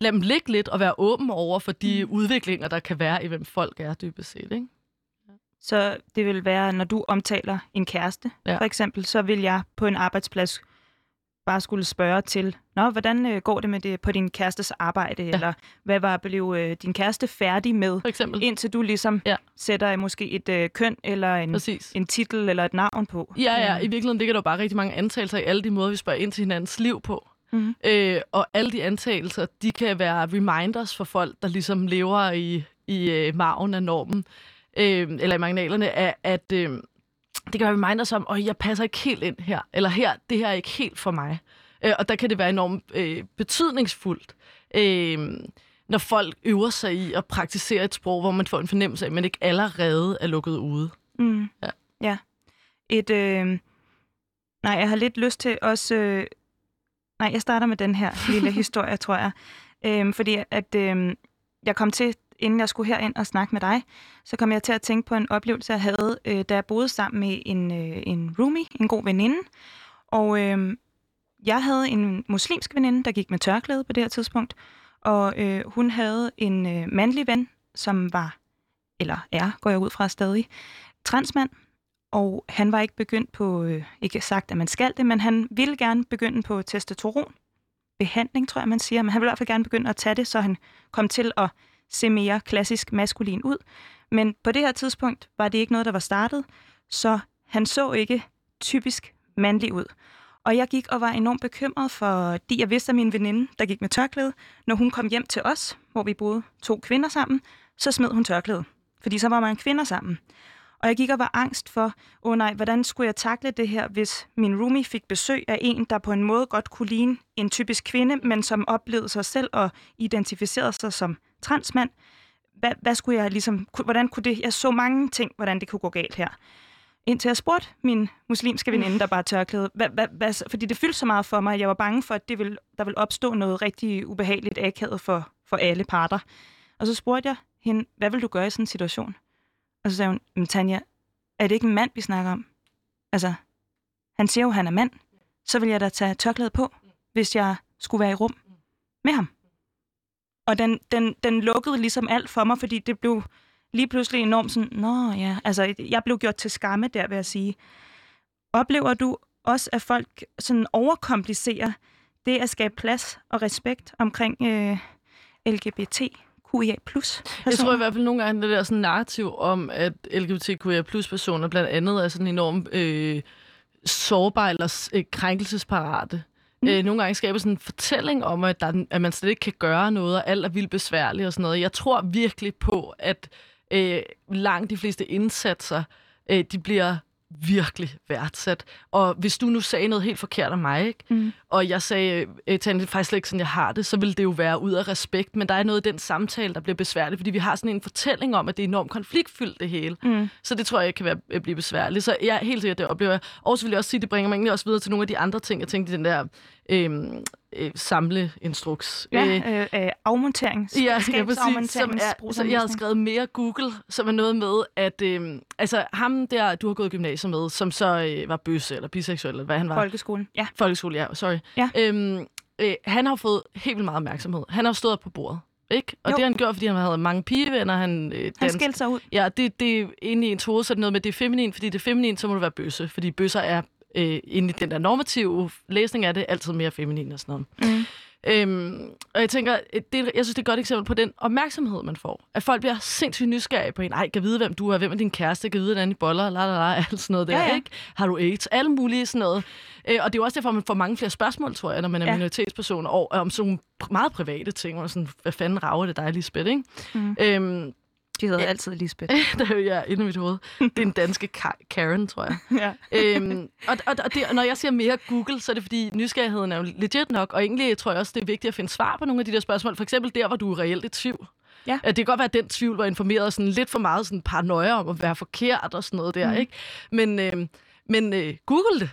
lader dem ligge lidt og være åben over for de mm. udviklinger, der kan være i, hvem folk er dybest set, ikke? Så det vil være, når du omtaler en kæreste, ja. for eksempel, så vil jeg på en arbejdsplads bare skulle spørge til, Nå, hvordan øh, går det med det på din kærestes arbejde, ja. eller hvad var blev øh, din kæreste færdig med, For eksempel. indtil du ligesom ja. sætter måske et øh, køn eller en, en titel eller et navn på. Ja, ja, i virkeligheden ligger der bare rigtig mange antagelser i alle de måder, vi spørger ind til hinandens liv på. Mm-hmm. Øh, og alle de antagelser, de kan være reminders for folk, der ligesom lever i, i øh, maven af normen, øh, eller i marginalerne, af, at... Øh, det kan være reminders om, at jeg passer ikke helt ind her, eller her, det her er ikke helt for mig. Øh, og der kan det være enormt øh, betydningsfuldt, øh, når folk øver sig i at praktisere et sprog, hvor man får en fornemmelse af, at man ikke allerede er lukket ude. Mm. Ja. ja. Et, øh... Nej, jeg har lidt lyst til også... Øh... Nej, jeg starter med den her lille historie, tror jeg. Øh, fordi at øh... jeg kom til inden jeg skulle herind og snakke med dig, så kom jeg til at tænke på en oplevelse, jeg havde, øh, da jeg boede sammen med en, øh, en roomie, en god veninde. Og øh, jeg havde en muslimsk veninde, der gik med tørklæde på det her tidspunkt, og øh, hun havde en øh, mandlig ven, som var, eller er, går jeg ud fra stadig, transmand, og han var ikke begyndt på, øh, ikke sagt, at man skal det, men han ville gerne begynde på testosteron behandling, tror jeg, man siger, men han ville i hvert fald gerne begynde at tage det, så han kom til at se mere klassisk maskulin ud. Men på det her tidspunkt var det ikke noget, der var startet, så han så ikke typisk mandlig ud. Og jeg gik og var enormt bekymret, fordi jeg vidste, at min veninde, der gik med tørklæde, når hun kom hjem til os, hvor vi boede to kvinder sammen, så smed hun tørklæde. Fordi så var man kvinder sammen. Og jeg gik og var angst for, åh oh nej, hvordan skulle jeg takle det her, hvis min roomie fik besøg af en, der på en måde godt kunne ligne en typisk kvinde, men som oplevede sig selv og identificerede sig som transmand. Hvad, hvad skulle jeg ligesom, hvordan kunne det, jeg så mange ting, hvordan det kunne gå galt her. Indtil jeg spurgte min muslimske veninde, der bare tørklæde, hvad, hvad, hvad, fordi det fyldte så meget for mig, at jeg var bange for, at det ville, der ville opstå noget rigtig ubehageligt akavet for, for alle parter. Og så spurgte jeg hende, hvad vil du gøre i sådan en situation? Og så sagde hun, men Tanja, er det ikke en mand, vi snakker om? Altså, han siger jo, at han er mand. Så vil jeg da tage tørklædet på, hvis jeg skulle være i rum med ham. Og den, den, den lukkede ligesom alt for mig, fordi det blev lige pludselig enormt sådan, nå ja, altså jeg blev gjort til skamme der, vil jeg sige. Oplever du også, at folk sådan overkomplicerer det at skabe plads og respekt omkring øh, LGBT? QIA+. Jeg tror i hvert fald nogle gange, det der sådan narrativ om, at LGBTQIA plus personer blandt andet er sådan enormt øh, sårbare eller øh, krænkelsesparate. Mm. Øh, nogle gange skaber sådan en fortælling om, at, der, at man slet ikke kan gøre noget, og alt er vildt besværligt og sådan noget. Jeg tror virkelig på, at øh, langt de fleste indsatser, øh, de bliver virkelig værdsat. Og hvis du nu sagde noget helt forkert om mig, ikke? Mm. og jeg sagde, øh, Tanja, det er faktisk ikke sådan, jeg har det, så vil det jo være ud af respekt. Men der er noget i den samtale, der bliver besværligt, fordi vi har sådan en fortælling om, at det er enormt konfliktfyldt det hele. Mm. Så det tror jeg kan være, øh, blive besværligt. Så jeg er helt sikkert, det oplever jeg. Og så vil jeg også sige, det bringer mig egentlig også videre til nogle af de andre ting, jeg tænkte i den der øhm, øh, samleinstruks. Ja, øh, øh, afmontering. Ja, ja præcis. Som er, så jeg har skrevet mere Google, som er noget med, at øh, altså, ham der, du har gået i gymnasiet med, som så øh, var bøsse eller biseksuel, eller hvad han var. Folkeskolen, ja. Folkeskole, ja, sorry. Ja. Øhm, øh, han har fået helt vildt meget opmærksomhed. Han har stået på bordet. Ikke? Og jo. det har han gjort, fordi han havde mange pigevenner. Han, øh, han skældte sig ud. Ja, det, det er inde i en hoved, så er det noget med, det er feminin, fordi det er feminin, så må du være bøsse, fordi bøsser er øh, inde i den der normative læsning af det, altid mere feminin og sådan noget. Mm. Øhm, og jeg tænker, det, jeg synes, det er et godt eksempel på den opmærksomhed, man får. At folk bliver sindssygt nysgerrige på en. Ej, kan vide, hvem du er, hvem er din kæreste, kan vide, hvordan i boller, la la la, alt sådan noget der, ja, ja. ikke? Har du AIDS? Alle mulige sådan noget. Øh, og det er jo også derfor, man får mange flere spørgsmål, tror jeg, når man er ja. minoritetsperson, og om sådan nogle meget private ting, og sådan, hvad fanden rager det dig, Lisbeth, ikke? Mm. Øhm, de hedder ja. altid Lisbeth. det er jo ja, inde i mit hoved. Det er en danske Karen, tror jeg. ja. øhm, og og, og det, når jeg siger mere Google, så er det fordi, nysgerrigheden er jo legit nok, og egentlig tror jeg også, det er vigtigt at finde svar på nogle af de der spørgsmål. For eksempel der, hvor du er reelt i tvivl. Ja. Det kan godt være, at den tvivl var informeret sådan lidt for meget sådan paranoia om at være forkert og sådan noget der, mm. ikke? Men, øh, men øh, Google det.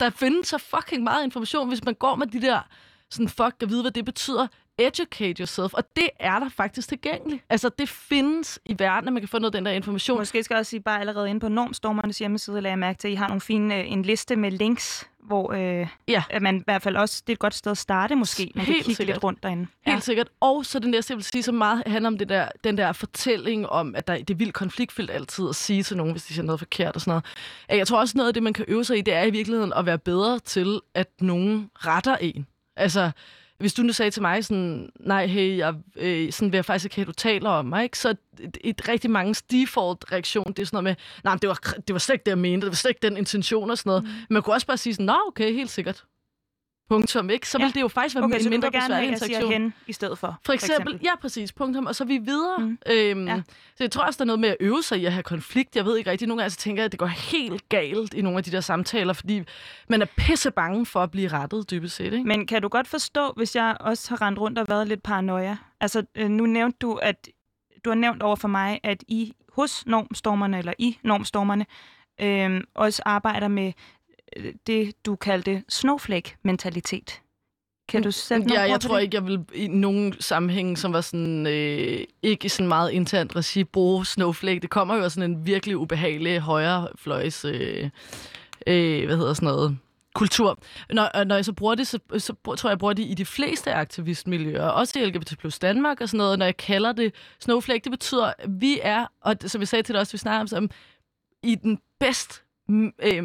Der findes så fucking meget information, hvis man går med de der sådan, fuck, kan vide, hvad det betyder educate yourself, og det er der faktisk tilgængeligt. Altså, det findes i verden, at man kan få noget af den der information. Måske skal jeg også sige, bare allerede inde på Normstormernes hjemmeside, lader jeg mærke til, at I har nogle fine, øh, en liste med links, hvor øh, ja. at man i hvert fald også, det er et godt sted at starte måske, man Helt kan kigge sikkert. lidt rundt derinde. Helt ja. sikkert. Og så det næste, jeg vil sige, så meget handler om det der, den der fortælling om, at der, det er vildt konfliktfyldt altid at sige til nogen, hvis de siger noget forkert og sådan noget. Jeg tror også, noget af det, man kan øve sig i, det er i virkeligheden at være bedre til, at nogen retter en. Altså, hvis du nu sagde til mig sådan, nej, hey, jeg øh, sådan vil jeg faktisk ikke have, du taler om mig, ikke? så et, et rigtig mange default-reaktion, det er sådan noget med, nej, det var, det var slet ikke det, jeg mente, det var slet ikke den intention og sådan noget. Mm. Man kunne også bare sige sådan, nå, okay, helt sikkert. Punktum, ikke? Så ja. vil det jo faktisk være okay, en mindre besværlig interaktion. hen i stedet for. For eksempel, for eksempel, ja præcis, punktum, og så vi videre. Mm. Øhm, ja. Så jeg tror også, der er noget med at øve sig i at have konflikt. Jeg ved ikke rigtigt, nogle gange så tænker jeg, at det går helt galt i nogle af de der samtaler, fordi man er pisse bange for at blive rettet, dybest set. Ikke? Men kan du godt forstå, hvis jeg også har rendt rundt og været lidt paranoia? Altså, øh, nu nævnte du, at du har nævnt over for mig, at I hos normstormerne, eller i normstormerne, øh, også arbejder med det, du kaldte snowflake-mentalitet. Kan du sætte Ja, jeg tror det? ikke, jeg vil i nogen sammenhæng, som var sådan, øh, ikke sådan meget internt regi, bruge snowflake. Det kommer jo af sådan en virkelig ubehagelig højrefløjs, øh, øh, hvad hedder sådan noget, kultur. Når, når jeg så bruger det, så, så tror jeg, jeg bruger det i de fleste aktivistmiljøer, også i LGBT plus Danmark og sådan noget. Når jeg kalder det snowflake, det betyder, at vi er, og som vi sagde til dig også, vi snakker om, i den bedst øh,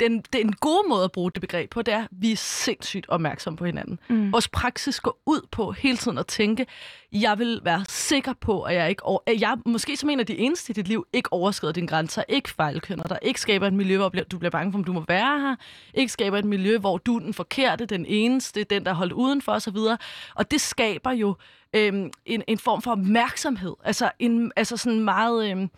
den, den gode måde at bruge det begreb på, det er, at vi er sindssygt opmærksomme på hinanden. Mm. Vores praksis går ud på hele tiden at tænke, jeg vil være sikker på, at jeg ikke over, at jeg måske som en af de eneste i dit liv ikke overskrider dine grænser, ikke fejlkønner dig, ikke skaber et miljø, hvor du bliver bange for, om du må være her, ikke skaber et miljø, hvor du er den forkerte, den eneste, den, der er holdt udenfor osv. Og det skaber jo øhm, en, en form for opmærksomhed, altså, en, altså sådan meget... Øhm,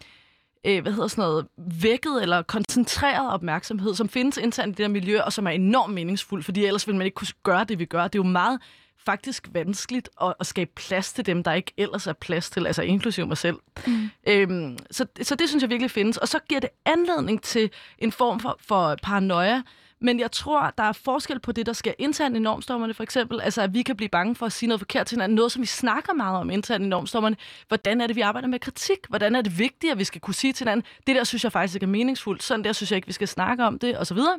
øh, hvad hedder sådan noget, vækket eller koncentreret opmærksomhed, som findes internt i det der miljø, og som er enormt meningsfuld, fordi ellers vil man ikke kunne gøre det, vi gør. Det er jo meget faktisk vanskeligt at, at skabe plads til dem, der ikke ellers er plads til, altså inklusive mig selv. Mm. Øhm, så, så det synes jeg virkelig findes. Og så giver det anledning til en form for, for paranoia, men jeg tror, der er forskel på det, der sker internt i normstormerne, for eksempel. Altså, at vi kan blive bange for at sige noget forkert til hinanden. Noget, som vi snakker meget om internt i normstormerne. Hvordan er det, vi arbejder med kritik? Hvordan er det vigtigt, at vi skal kunne sige til hinanden, det der synes jeg faktisk ikke er meningsfuldt. Sådan der synes jeg ikke, vi skal snakke om det, og så videre.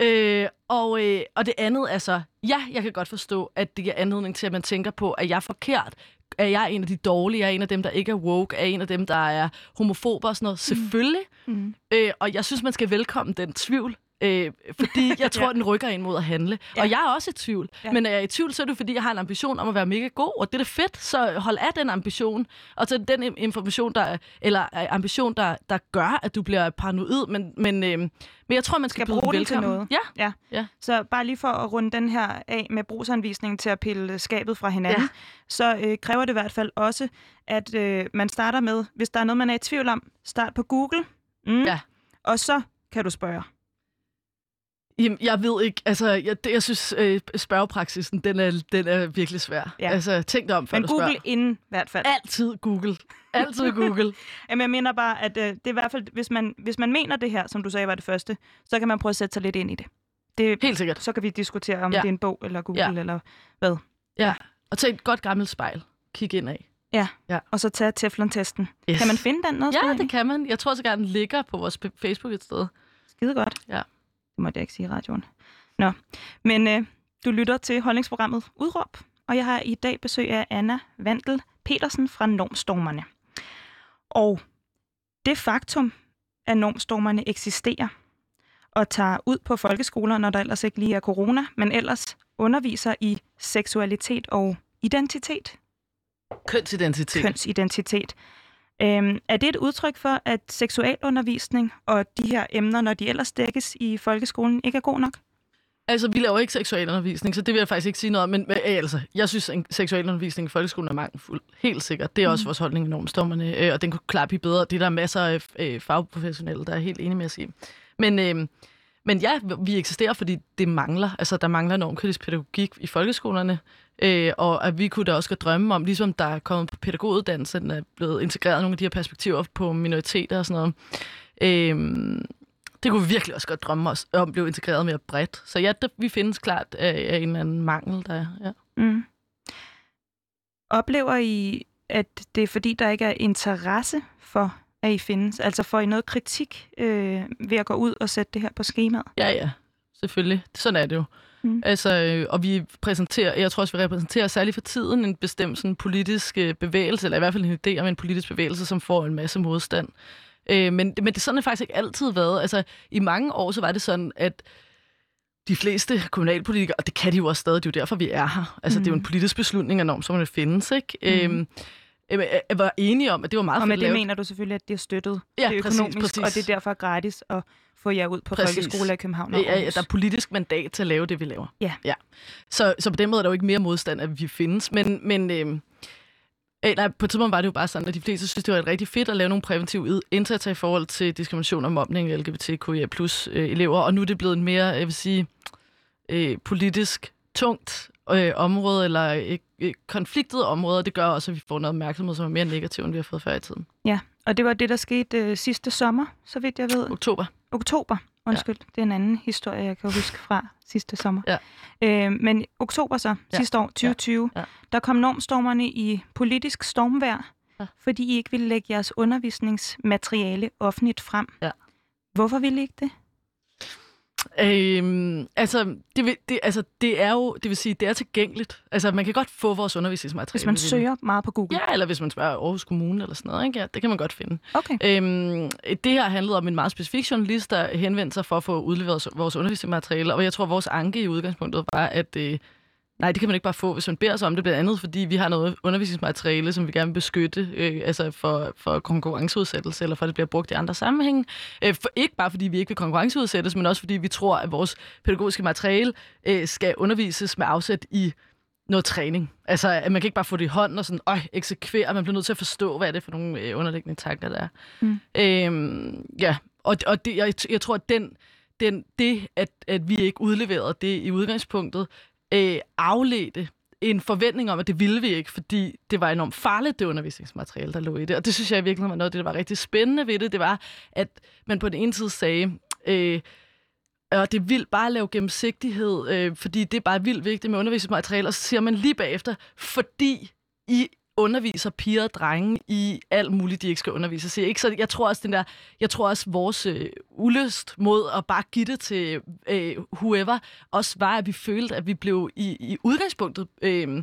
Øh, og, øh, og det andet er så, ja, jeg kan godt forstå, at det giver anledning til, at man tænker på, at jeg er forkert. Er jeg en af de dårlige? Er jeg en af dem, der ikke er woke? Er en af dem, der er homofober og sådan noget? Selvfølgelig. Mm. Øh, og jeg synes, man skal velkomme den tvivl. Øh, fordi jeg tror, ja. den rykker ind mod at handle. Ja. Og jeg er også i tvivl. Ja. Men er jeg i tvivl, så er det fordi, jeg har en ambition om at være mega god, og det er da fedt. Så hold af den ambition. Og så den information, der, eller øh, ambition, der, der gør, at du bliver paranoid. Men, men, øh, men jeg tror, man skal, skal bruge den til noget. Ja. ja. ja. Så bare lige for at runde den her af med brugsanvisningen til at pille skabet fra hinanden, ja. så øh, kræver det i hvert fald også, at øh, man starter med, hvis der er noget, man er i tvivl om, start på Google. Mm. Ja. Og så kan du spørge. Jamen, jeg ved ikke. Altså, jeg, det, jeg synes, øh, spørgepraksisen, den er, den er virkelig svær. Ja. Altså, tænk dig om, før Men Google spørger. inden, i hvert fald. Altid Google. Altid Google. Jamen, jeg mener bare, at øh, det er i hvert fald, hvis man, hvis man mener det her, som du sagde var det første, så kan man prøve at sætte sig lidt ind i det. det Helt sikkert. Så kan vi diskutere, om ja. det er en bog, eller Google, ja. eller hvad. Ja, og tag et godt gammelt spejl. Kig ind af. Ja. ja, og så tage Teflon-testen. Yes. Kan man finde den noget Ja, det kan man. Jeg tror så gerne, den ligger på vores Facebook et sted. Skide godt. Ja. Det måtte jeg ikke sige i radioen. Nå, men øh, du lytter til holdningsprogrammet Udråb, og jeg har i dag besøg af Anna Vandel Petersen fra Normstormerne. Og det faktum, at normstormerne eksisterer og tager ud på folkeskoler, når der ellers ikke lige er corona, men ellers underviser i seksualitet og identitet. Kønsidentitet. Kønsidentitet. Øhm, er det et udtryk for, at seksualundervisning og de her emner, når de ellers dækkes i folkeskolen, ikke er god nok? Altså, vi laver ikke seksualundervisning, så det vil jeg faktisk ikke sige noget om. Men, altså, jeg synes, at seksualundervisning i folkeskolen er mangelfuld. Helt sikkert. Det er mm. også vores holdning i normstommerne, øh, og den kunne klare blive bedre. Det er der masser af øh, fagprofessionelle, der er helt enige med at sige. Men, øh, men ja, vi eksisterer, fordi det mangler. Altså, der mangler normkritisk pædagogik i folkeskolerne. Øh, og at vi kunne da også godt drømme om, ligesom der er kommet på pædagoguddannelsen, er blevet integreret nogle af de her perspektiver på minoriteter og sådan noget. Øh, det kunne vi virkelig også godt drømme os om blev integreret mere bredt. Så ja, det, vi findes klart af, af en eller anden mangel, der er. Ja. Mm. Oplever I, at det er fordi, der ikke er interesse for, at I findes? Altså får I noget kritik øh, ved at gå ud og sætte det her på skemaet? Ja, ja. Selvfølgelig. Sådan er det jo. Mm. Altså, øh, og vi præsenterer, jeg tror også, vi repræsenterer særligt for tiden en bestemt sådan, politisk øh, bevægelse, eller i hvert fald en idé om en politisk bevægelse, som får en masse modstand. Øh, men, men det sådan har faktisk ikke altid været. Altså, i mange år så var det sådan, at de fleste kommunalpolitikere, og det kan de jo også stadig, det er jo derfor, vi er her. Altså, mm. det er jo en politisk beslutning af norm, som det findes, ikke? Mm. Øhm, jeg var enige om, at det var meget Og med det mener du selvfølgelig, at det er støttet ja, det er økonomisk, præcis, præcis. og det er derfor gratis at få jer ud på præcis. folkeskoler i København og ja, ja, der er politisk mandat til at lave det, vi laver. Ja. ja. Så, så på den måde er der jo ikke mere modstand, at vi findes. Men, men øh, Øh, nej, på et tidspunkt var det jo bare sådan, at de fleste synes, det var rigtig fedt at lave nogle præventive indsatser i forhold til diskrimination og mobning af LGBTQIA plus øh, elever, og nu er det blevet en mere, jeg vil sige, øh, politisk tungt øh, område, eller øh, konfliktet område, og det gør også, at vi får noget opmærksomhed, som er mere negativ, end vi har fået før i tiden. Ja, og det var det, der skete øh, sidste sommer, så vidt jeg ved. Oktober. Oktober, undskyld. Ja. Det er en anden historie, jeg kan huske fra sidste sommer. Ja. Øh, men oktober så, ja. sidste år, 2020, ja. Ja. der kom normstormerne i politisk stormvær, ja. fordi I ikke ville lægge jeres undervisningsmateriale offentligt frem. Ja. Hvorfor ville I ikke det? Øhm, altså, det, det, altså, det er jo, det vil sige, det er tilgængeligt. Altså, man kan godt få vores undervisningsmateriale. Hvis man søger meget på Google? Ja, eller hvis man spørger Aarhus Kommune eller sådan noget, ikke? Ja, det kan man godt finde. Okay. Øhm, det her handlede om en meget specifik journalist, der henvendte sig for at få udleveret vores undervisningsmateriale, og jeg tror, vores anke i udgangspunktet var, at øh, Nej, det kan man ikke bare få, hvis man beder os om det, blandt andet fordi vi har noget undervisningsmateriale, som vi gerne vil beskytte, øh, altså for, for konkurrenceudsættelse, eller for at det bliver brugt i andre sammenhænge. Øh, for, ikke bare fordi vi ikke vil konkurrenceudsættes, men også fordi vi tror, at vores pædagogiske materiale øh, skal undervises med afsæt i noget træning. Altså, at man kan ikke bare få det i hånden og sådan, øj, eksekvere. Man bliver nødt til at forstå, hvad er det for nogle øh, underliggende tanker, der er. Mm. Øhm, ja, og, og det, jeg, jeg tror, at den, den, det, at, at vi ikke udleverede det i udgangspunktet, øh, afledte en forventning om, at det ville vi ikke, fordi det var enormt farligt, det undervisningsmateriale, der lå i det. Og det synes jeg virkelig var noget af det, der var rigtig spændende ved det. Det var, at man på den ene side sagde, øh, og det vil bare lave gennemsigtighed, øh, fordi det er bare vildt vigtigt med undervisningsmateriale, og så siger man lige bagefter, fordi I underviser piger og drenge i alt muligt, de ikke skal undervise. Så, ikke? så jeg tror også, den der, jeg tror også vores øh, ulyst mod at bare give det til øh, whoever, også var, at vi følte, at vi blev i, i udgangspunktet øh,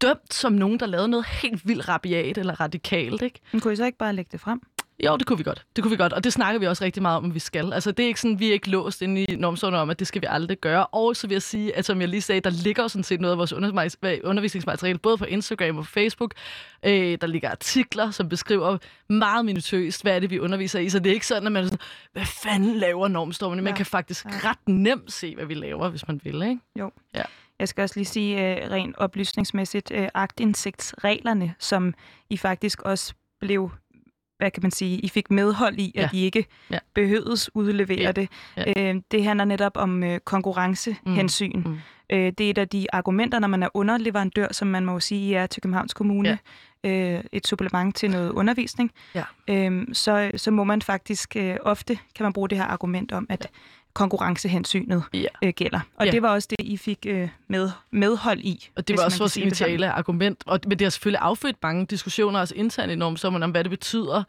dømt som nogen, der lavede noget helt vildt rabiat eller radikalt. Ikke? Men kunne I så ikke bare lægge det frem? Jo, det kunne vi godt. Det kunne vi godt, og det snakker vi også rigtig meget om, at vi skal. Altså, det er ikke sådan, vi er ikke låst inde i normsårene om, at det skal vi aldrig gøre. Og så vil jeg sige, at som jeg lige sagde, der ligger sådan set noget af vores undervisningsmateriale, både på Instagram og Facebook. Øh, der ligger artikler, som beskriver meget minutøst, hvad er det, vi underviser i. Så det er ikke sådan, at man er sådan, hvad fanden laver normstormene? Man ja. kan faktisk ja. ret nemt se, hvad vi laver, hvis man vil, ikke? Jo. Ja. Jeg skal også lige sige uh, rent oplysningsmæssigt, uh, agtindsigtsreglerne, som I faktisk også blev hvad kan man sige, I fik medhold i, at ja. I ikke ja. behøvedes udlevere ja. det. Ja. Øh, det handler netop om øh, konkurrencehensyn. Mm. Mm. Øh, det er et af de argumenter, når man er underleverandør, som man må sige er til Københavns Kommune, ja. øh, et supplement til noget undervisning. Ja. Øh, så, så må man faktisk øh, ofte, kan man bruge det her argument om, at ja konkurrencehensynet ja. øh, gælder. Og ja. det var også det, I fik øh, med, medhold i. Og det var også vores initiale argument. Og, men det har selvfølgelig affødt mange diskussioner, også internt enormt, om hvad det betyder.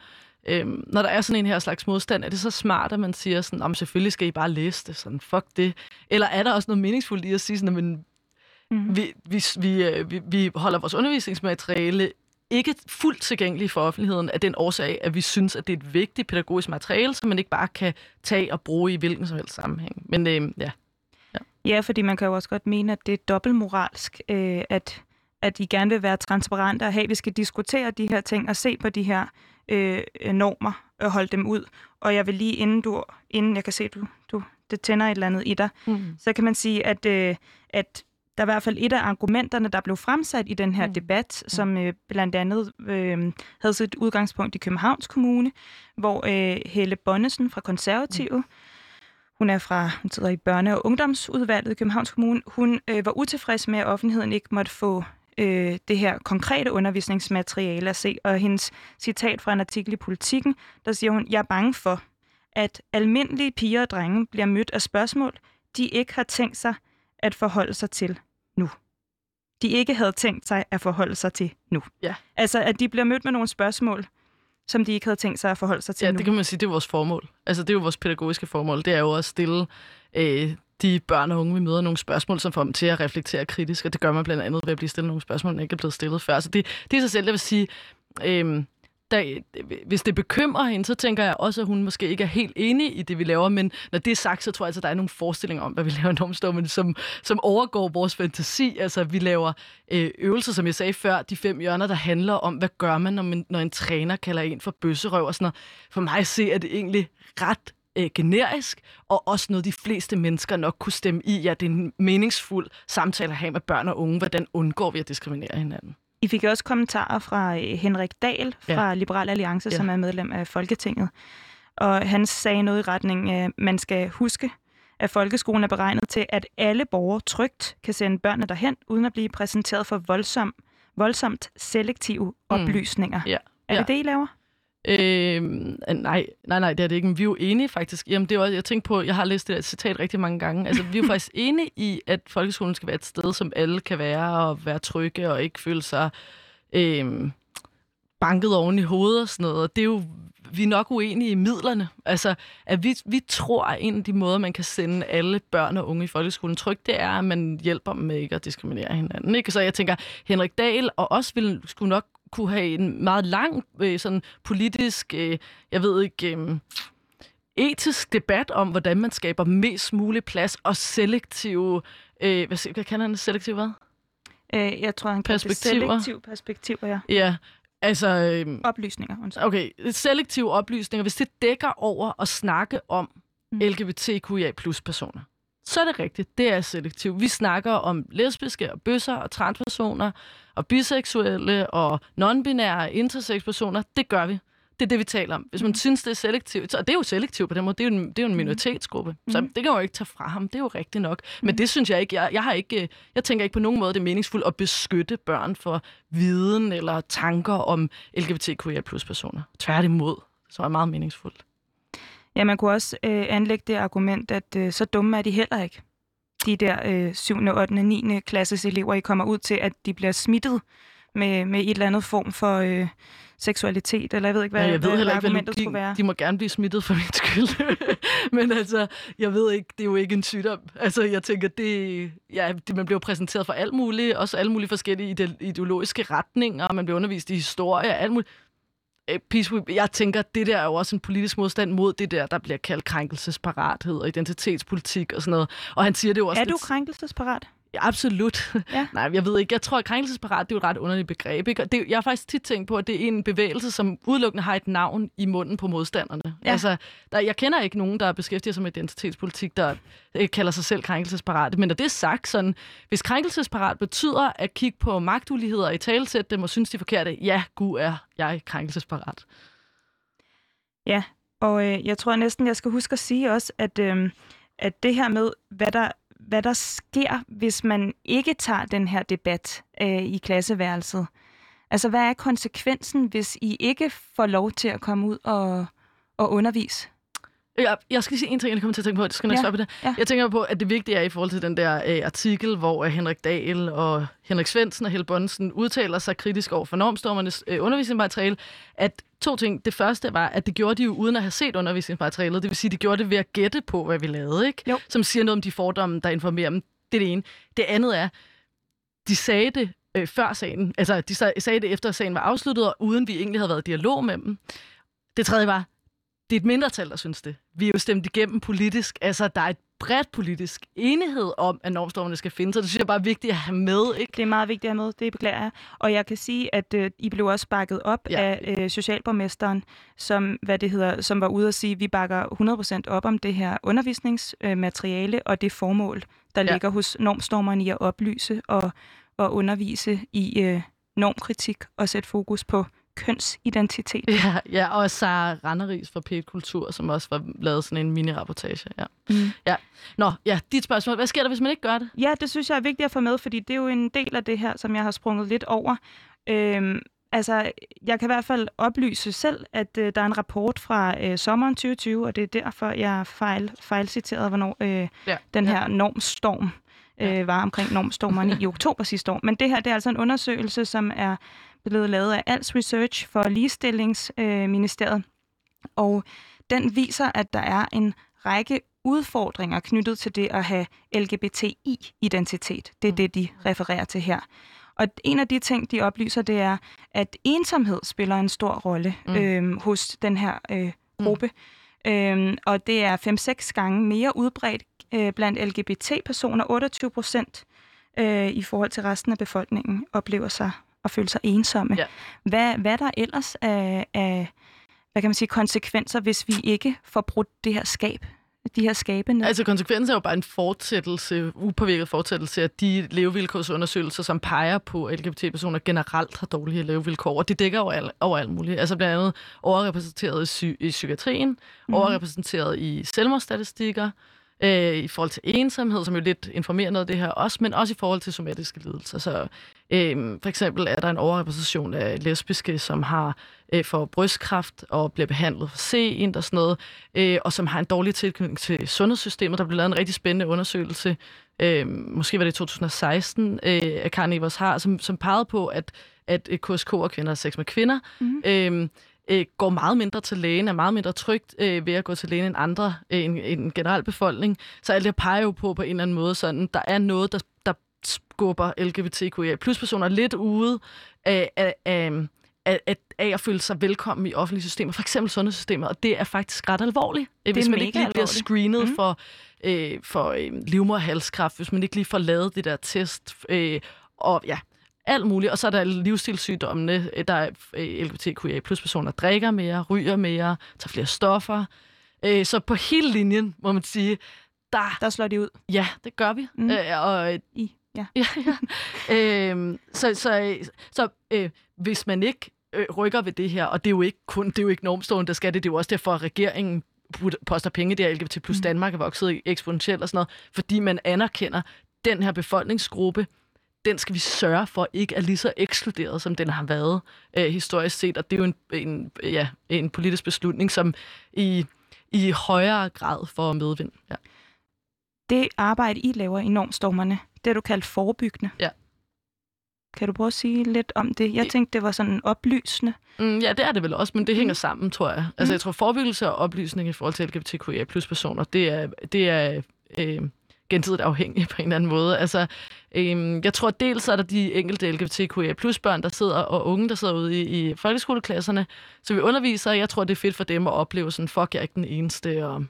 Øhm, når der er sådan en her slags modstand, er det så smart, at man siger sådan, om selvfølgelig skal I bare læse det, sådan, fuck det. Eller er der også noget meningsfuldt i at sige sådan, at mm-hmm. vi, vi, vi, øh, vi, vi holder vores undervisningsmateriale ikke fuldt tilgængelig for offentligheden af den årsag, at vi synes, at det er et vigtigt pædagogisk materiale, som man ikke bare kan tage og bruge i hvilken som helst sammenhæng. Men øh, ja. ja. Ja, fordi man kan jo også godt mene, at det er dobbeltmoralsk, øh, at, at I gerne vil være transparente og have, at vi skal diskutere de her ting og se på de her øh, normer og holde dem ud. Og jeg vil lige, inden, du, inden jeg kan se, du, du det tænder et eller andet i dig, mm. så kan man sige, at, øh, at der er i hvert fald et af argumenterne, der blev fremsat i den her mm. debat, som øh, blandt andet øh, havde sit udgangspunkt i Københavns Kommune, hvor øh, Helle Bonnesen fra Konservative, mm. hun er fra, hun sidder i børne- og ungdomsudvalget i Københavns Kommune, hun øh, var utilfreds med, at offentligheden ikke måtte få øh, det her konkrete undervisningsmateriale at se. Og hendes citat fra en artikel i Politiken, der siger hun, jeg er bange for, at almindelige piger og drenge bliver mødt af spørgsmål, de ikke har tænkt sig at forholde sig til nu. De ikke havde tænkt sig at forholde sig til nu. Ja. Altså, at de bliver mødt med nogle spørgsmål, som de ikke havde tænkt sig at forholde sig til ja, nu. det kan man sige, det er vores formål. Altså, det er jo vores pædagogiske formål. Det er jo at stille øh, de børn og unge, vi møder nogle spørgsmål, som får dem til at reflektere kritisk, og det gør man blandt andet ved at blive stillet nogle spørgsmål, der ikke er blevet stillet før. Så det, det er sig selv, jeg vil sige, øh, der, hvis det bekymrer hende, så tænker jeg også, at hun måske ikke er helt enig i det, vi laver. Men når det er sagt, så tror jeg altså, at der er nogle forestillinger om, hvad vi laver i Normstormen, som, som overgår vores fantasi. Altså, vi laver øh, øvelser, som jeg sagde før, de fem hjørner, der handler om, hvad gør man, når, man, når en træner kalder en for bøsserøv og sådan noget. For mig at se, er det egentlig ret øh, generisk, og også noget, de fleste mennesker nok kunne stemme i. Ja, det er en meningsfuld samtale at have med børn og unge. Hvordan undgår vi at diskriminere hinanden? I fik også kommentarer fra øh, Henrik Dahl fra ja. Liberal Alliance, ja. som er medlem af Folketinget. Og han sagde noget i retning, at man skal huske, at folkeskolen er beregnet til, at alle borgere trygt kan sende børnene derhen, uden at blive præsenteret for voldsom, voldsomt selektive mm. oplysninger. Ja. Er det ja. det, I laver? Øh, nej, nej, nej, det er det ikke. Men vi er jo enige faktisk. Jamen, det er også, jeg tænker på, jeg har læst det der citat rigtig mange gange. Altså, vi er jo faktisk enige i, at folkeskolen skal være et sted, som alle kan være og være trygge og ikke føle sig øh, banket oven i hovedet og sådan noget. Og det er jo, vi er nok uenige i midlerne. Altså, at vi, vi tror, at en af de måder, man kan sende alle børn og unge i folkeskolen trygt, det er, at man hjælper dem med ikke at diskriminere hinanden. Ikke? Så jeg tænker, Henrik Dahl og os vil skulle nok kunne have en meget lang øh, sådan politisk, øh, jeg ved ikke, øh, etisk debat om, hvordan man skaber mest mulig plads og selektive, øh, hvad, hvad kan han, selektiv hvad? Øh, jeg tror, han kan det selektiv perspektiver, ja. Ja, altså... Øh, oplysninger, undskyld. Okay, selektive oplysninger, hvis det dækker over at snakke om mm. LGBTQIA plus personer, så er det rigtigt. Det er selektivt. Vi snakker om lesbiske og bøsser og transpersoner og biseksuelle og non-binære intersex personer. Det gør vi. Det er det, vi taler om. Hvis man mm. synes, det er selektivt, og det er jo selektivt på den måde, det er jo en, det er jo en mm. minoritetsgruppe, mm. så det kan jo ikke tage fra ham. Det er jo rigtigt nok. Men mm. det synes jeg ikke, jeg, jeg, har ikke, jeg tænker ikke på nogen måde, det er meningsfuldt at beskytte børn for viden eller tanker om LGBTQIA plus personer. Tværtimod, så er det meget meningsfuldt. Ja, man kunne også øh, anlægge det argument, at øh, så dumme er de heller ikke. De der øh, 7., 8., 9. klasses elever, I kommer ud til, at de bliver smittet med, med et eller andet form for øh, seksualitet, eller jeg ved ikke, hvad, ja, jeg ved heller ikke, hvad argumentet skulle være. de må gerne blive smittet for min skyld. Men altså, jeg ved ikke, det er jo ikke en sygdom. Altså, jeg tænker, det, ja, det, man bliver præsenteret for alt muligt, også alle mulige forskellige ide- ideologiske retninger, man bliver undervist i historie, alt muligt. Øh, Peace, jeg tænker, det der er jo også en politisk modstand mod det der, der bliver kaldt krænkelsesparathed og identitetspolitik og sådan noget. Og han siger det jo også Er du lidt- krænkelsesparat? Ja, absolut. Ja. Nej, jeg ved ikke. Jeg tror, at krænkelsesparat, det er jo et ret underligt begreb. Ikke? Og det, jeg har faktisk tit tænkt på, at det er en bevægelse, som udelukkende har et navn i munden på modstanderne. Ja. Altså, der, jeg kender ikke nogen, der beskæftiger sig med identitetspolitik, der øh, kalder sig selv krænkelsesparat. Men når det er sagt, sådan, hvis krænkelsesparat betyder at kigge på magtuligheder i talesæt dem og synes, de er forkerte, ja, gud er jeg krænkelsesparat. Ja, og øh, jeg tror næsten, jeg skal huske at sige også, at, øh, at det her med, hvad der, hvad der sker, hvis man ikke tager den her debat øh, i klasseværelset. Altså, hvad er konsekvensen, hvis I ikke får lov til at komme ud og, og undervise? Jeg, jeg skal lige sige en ting, jeg kommer til at tænke på. Det skal nok Ja, svare på det. ja. Jeg tænker på, at det vigtige er i forhold til den der øh, artikel, hvor øh, Henrik Dahl og Henrik Svendsen og Helle Bonnesen udtaler sig kritisk over for normstormernes øh, undervisningsmateriale, at to ting. Det første var, at det gjorde de jo uden at have set undervisningsmaterialet. Det vil sige, de gjorde det ved at gætte på, hvad vi lavede, ikke? Jo. Som siger noget om de fordomme, der informerer dem. Det er det ene. Det andet er, de sagde det øh, før sagen. Altså, de sag- sagde det efter, at sagen var afsluttet, og uden vi egentlig havde været i dialog med dem. Det tredje var, det er et mindretal, der synes det. Vi er jo stemt igennem politisk. Altså, der er et bredt politisk enighed om, at normstormerne skal findes, og det synes jeg bare er vigtigt at have med, ikke? Det er meget vigtigt at have med, det beklager jeg. Og jeg kan sige, at øh, I blev også bakket op Ja. af øh, socialborgmesteren, som, hvad det hedder, som var ude at sige, at vi bakker 100% op om det her undervisningsmateriale øh, og det formål, der ja. ligger hos normstormerne i at oplyse og, og undervise i øh, normkritik og sætte fokus på kønsidentitet. Ja, ja og Sara Randeris fra Pet Kultur, som også var lavet sådan en mini-rapportage. Ja. Mm. ja. Nå, ja, dit spørgsmål. Hvad sker der, hvis man ikke gør det? Ja, det synes jeg er vigtigt at få med, fordi det er jo en del af det her, som jeg har sprunget lidt over. Øhm, altså, jeg kan i hvert fald oplyse selv, at øh, der er en rapport fra øh, sommeren 2020, og det er derfor, jeg fejl, fejlciterede, hvornår øh, Ja. den ja. her normstorm øh, var omkring normstormerne i oktober sidste år. Men det her, det er altså en undersøgelse, som er blevet lavet af Als Research for Ligestillingsministeriet, øh, Ministeriet. og den viser, at der er en række udfordringer knyttet til det at have LGBTI-identitet. Det er det, de refererer til her. Og en af de ting, de oplyser, det er, at ensomhed spiller en stor rolle Mm. mm. øhm, hos den her øh, gruppe. Mm. Øhm, og det er 5-6 gange mere udbredt øh, blandt LGBT-personer. 28 procent øh, i forhold til resten af befolkningen oplever sig at føle sig ensomme. Ja. Hvad, hvad er der ellers af, af hvad kan man sige, konsekvenser, hvis vi ikke får brudt det her skab, de her skabe ned? Altså, konsekvensen er jo bare en fortsættelse, upåvirket fortsættelse af de levevilkårsundersøgelser, som peger på, at LGBT-personer generelt har dårlige levevilkår, og det dækker over, al, over alt muligt. Altså blandt andet overrepræsenteret i, psy- i psykiatrien, mm. overrepræsenteret i selvmordsstatistikker, øh, i forhold til ensomhed, som jo lidt informerer noget af det her også, men også i forhold til somatiske lidelser. Så øh, for eksempel er der en overrepræsentation af lesbiske, som har øh, for brystkræft og bliver behandlet for sent og sådan noget, øh, og som har en dårlig tilknytning til sundhedssystemet. Der blev lavet en rigtig spændende undersøgelse, øh, måske var det i 2016, øh, af Karen Evers har, som, som pegede på, at, at øh, KSK og kvinder har sex med kvinder, Mhm. øh, øh, går meget mindre til lægen, er meget mindre trygt øh, ved at gå til lægen end andre, øh, end, end en generel befolkning. Så alt det peger jo på på en eller anden måde sådan, der er noget, der, der skubber LGBTQIA plus personer lidt ude af, af, af, af, af, at føle sig velkommen i offentlige systemer, for eksempel sundhedssystemet, og det er faktisk ret alvorligt. Det hvis man ikke lige bliver screenet mm. for, øh, for øh, livmoderhalskræft, hvis man ikke lige får lavet det der test, øh, og ja, alt muligt. Og så er der livsstilssygdommene, øh, der er øh, LGBTQIA plus personer, drikker mere, ryger mere, tager flere stoffer. Øh, så på hele linjen, må man sige, der, Der slår de ud ja, det gør vi. Mm. Øh, og i. Ja. Ja, ja. øhm, så så, så øh, hvis man ikke øh, rykker ved det her, og det er jo ikke kun det er jo ikke normstående, der skal det, det er jo også derfor, at regeringen poster penge der, LGBT plus Mm. Danmark er vokset eksponentielt og sådan noget, fordi man anerkender den her befolkningsgruppe, den skal vi sørge for ikke er lige så ekskluderet, som den har været øh, historisk set, og det er jo en, en, ja, en politisk beslutning, som i, i højere grad får medvind. Ja. Det arbejde, I laver i normstormerne, det er du kaldt forebyggende. Ja. Kan du prøve at sige lidt om det? Jeg tænkte, det var sådan oplysende. Mm, ja, det er det vel også, men det hænger sammen, tror jeg. Altså, jeg tror, forebyggelse og oplysning i forhold til LGBTQIA plus personer, det er, det er øh, gensidigt afhængigt på en eller anden måde. Altså, Øhm, jeg tror, dels er der de enkelte LGBTQIA plus børn, der sidder, og unge, der sidder ude i, i folkeskoleklasserne, så vi underviser, jeg tror, det er fedt for dem at opleve sådan, fuck, jeg er ikke den eneste, og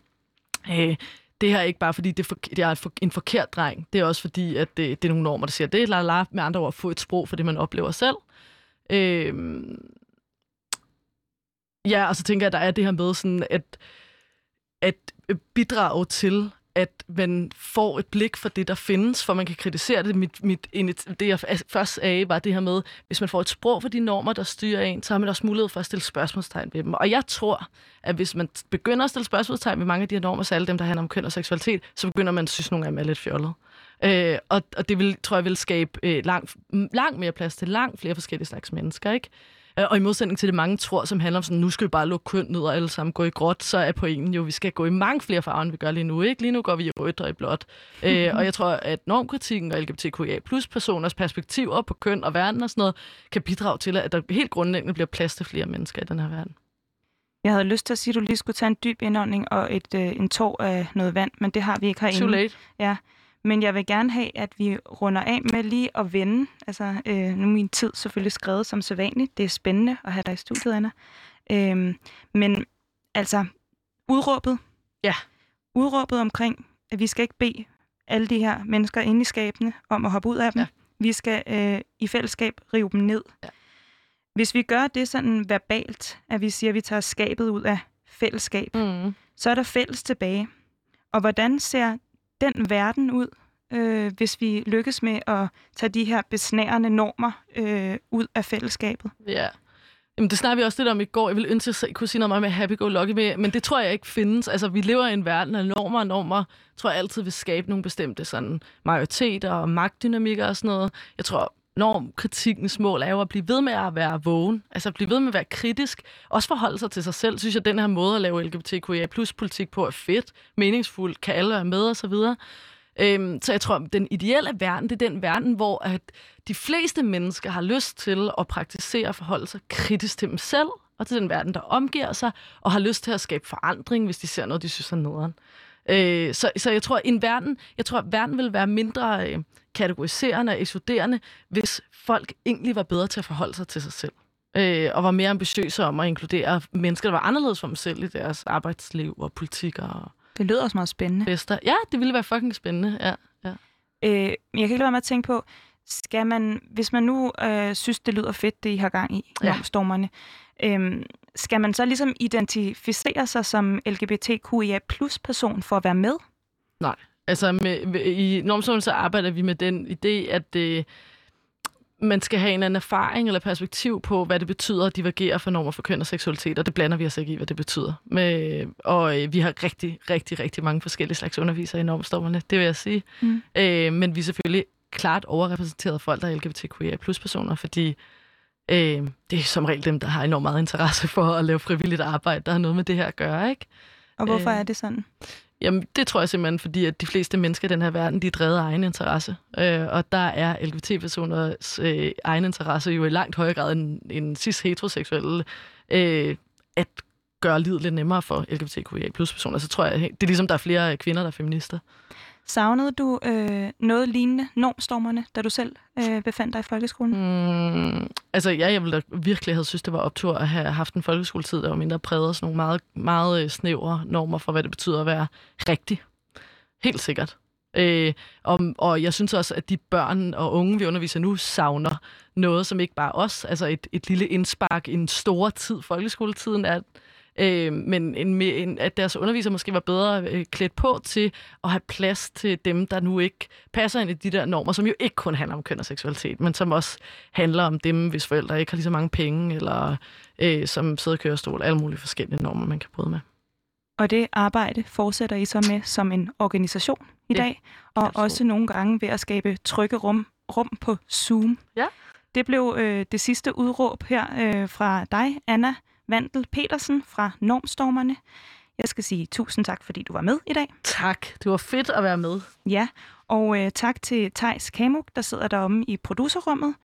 øh, det her er ikke bare, fordi det er, for, det er en forkert dreng. Det er også fordi, at det, det er nogle normer, der siger, det er la la, med andre ord, få et sprog for det, man oplever selv. Øh, ja, og så tænker jeg, at der er det her med sådan, at, at bidrage til, at man får et blik for det, der findes, for man kan kritisere det. Mit, mit, det, jeg først sagde, var det her med, hvis man får et sprog for de normer, der styrer en, så har man også mulighed for at stille spørgsmålstegn ved dem. Og jeg tror, at hvis man begynder at stille spørgsmålstegn ved mange af de her normer, så alle dem, der handler om køn og seksualitet, så begynder man at synes, at nogle af dem er lidt fjollet. Øh, og, og det vil, tror jeg vil skabe øh, langt, lang mere plads til langt flere forskellige slags mennesker. Ikke? Øh, og i modsætning til det mange tror, som handler om sådan, nu skal vi bare lukke køn ned og alle sammen gå i gråt, så er pointen jo, at vi skal gå i mange flere farver, end vi gør lige nu. Ikke? Lige nu går vi i rødt og i blåt. Øh, og jeg tror, at normkritikken og LGBTQIA plus personers perspektiver på køn og verden og sådan noget, kan bidrage til, at der helt grundlæggende bliver plads til flere mennesker i den her verden. Jeg havde lyst til at sige, at du lige skulle tage en dyb indånding og et, øh, en tår af noget vand, men det har vi ikke herinde. Too late. Ja. Men jeg vil gerne have, at vi runder af med lige at vende. Altså, øh, nu er min tid selvfølgelig skrevet som sædvanligt. Det er spændende at have dig i studiet, Anna. Øh, men altså, udråbet. Ja. Udråbet omkring, at vi skal ikke bede alle de her mennesker inde i skabene om at hoppe ud af dem. Ja. Vi skal øh, i fællesskab rive dem ned. Ja. Hvis vi gør det sådan verbalt, at vi siger, at vi tager skabet ud af fællesskab, mm. så er der fælles tilbage. Og hvordan ser den verden ud, øh, hvis vi lykkes med at tage de her besnærende normer øh, ud af fællesskabet. Ja. Jamen, det snakker vi også lidt om i går. Jeg vil ønske, at jeg kunne sige noget med happy-go-lucky, med, men det tror jeg ikke findes. Altså, vi lever i en verden af normer, og normer tror jeg altid vil skabe nogle bestemte sådan, majoriteter og magtdynamikker og sådan noget. Jeg tror, normkritikkens mål er jo at blive ved med at være vågen, altså at blive ved med at være kritisk, også forholde sig til sig selv. Synes jeg, at den her måde at lave LGBTQIA plus politik på er fedt, meningsfuld, kan alle være med osv. Øhm, så jeg tror, at den ideelle verden, det er den verden, hvor at de fleste mennesker har lyst til at praktisere og forholde sig kritisk til dem selv, og til den verden, der omgiver sig, og har lyst til at skabe forandring, hvis de ser noget, de synes er nederen. Øh, så, så jeg tror, en verden, jeg tror, at verden vil være mindre øh, kategoriserende og ekskluderende, hvis folk egentlig var bedre til at forholde sig til sig selv. Øh, og var mere ambitiøse om at inkludere mennesker, der var anderledes for dem selv i deres arbejdsliv og politik og Det lyder også meget spændende. Fester. Ja, det ville være fucking spændende, ja. ja. Øh, jeg kan ikke lade være med at tænke på, skal man, hvis man nu øh, synes, det lyder fedt, det I har gang i, ja. stormerne, øh, skal man så ligesom identificere sig som LGBTQIA plus person for at være med? Nej. Altså med, med, i normzonen så arbejder vi med den idé, at øh, man skal have en eller anden erfaring eller perspektiv på, hvad det betyder at divergere for normer for køn og seksualitet, og det blander vi os ikke i, hvad det betyder. Med, og øh, vi har rigtig, rigtig, rigtig mange forskellige slags undervisere i normstormerne, det vil jeg sige. Mm. Øh, men vi er selvfølgelig klart overrepræsenteret folk, der er LGBTQIA plus personer, fordi Øh, det er som regel dem, der har enormt meget interesse for at lave frivilligt arbejde, der har noget med det her at gøre, ikke? Og hvorfor øh, er det sådan? Jamen, det tror jeg simpelthen, fordi at de fleste mennesker i den her verden, de er drevet af egen interesse. Øh, og der er LGBT-personers øh, egen interesse jo i langt højere grad end, end cis-heteroseksuelle øh, at gøre livet lidt nemmere for LGBTQIA plus personer. Så tror jeg, det er ligesom, der er flere kvinder, der er feminister. Savnede du øh, noget lignende normstormerne, da du selv øh, befandt dig i folkeskolen? Mm, altså, ja, jeg ville da virkelig have synes, det var optur at have haft en folkeskoletid, der var mindre præget af sådan nogle meget, meget øh, snævre normer for, hvad det betyder at være rigtig. Helt sikkert. Øh, og, og jeg synes også, at de børn og unge, vi underviser nu, savner noget, som ikke bare os, altså et, et lille indspark i en stor tid, folkeskoletiden er Øh, men en, en, at deres underviser måske var bedre øh, klædt på til at have plads til dem, der nu ikke passer ind i de der normer, som jo ikke kun handler om køn og seksualitet, men som også handler om dem, hvis forældre ikke har lige så mange penge, eller øh, som sidder i kørestol, alle mulige forskellige normer, man kan bryde med. Og det arbejde fortsætter I så med som en organisation i ja, dag, og absolut. også nogle gange ved at skabe trygge rum, rum på Zoom. Ja. Det blev øh, det sidste udråb her øh, fra dig, Anna. Vandel Petersen fra Normstormerne. Jeg skal sige tusind tak, fordi du var med i dag. Tak. Det var fedt at være med. Ja, og øh, tak til Tejs Kamuk, der sidder deromme i producerrummet.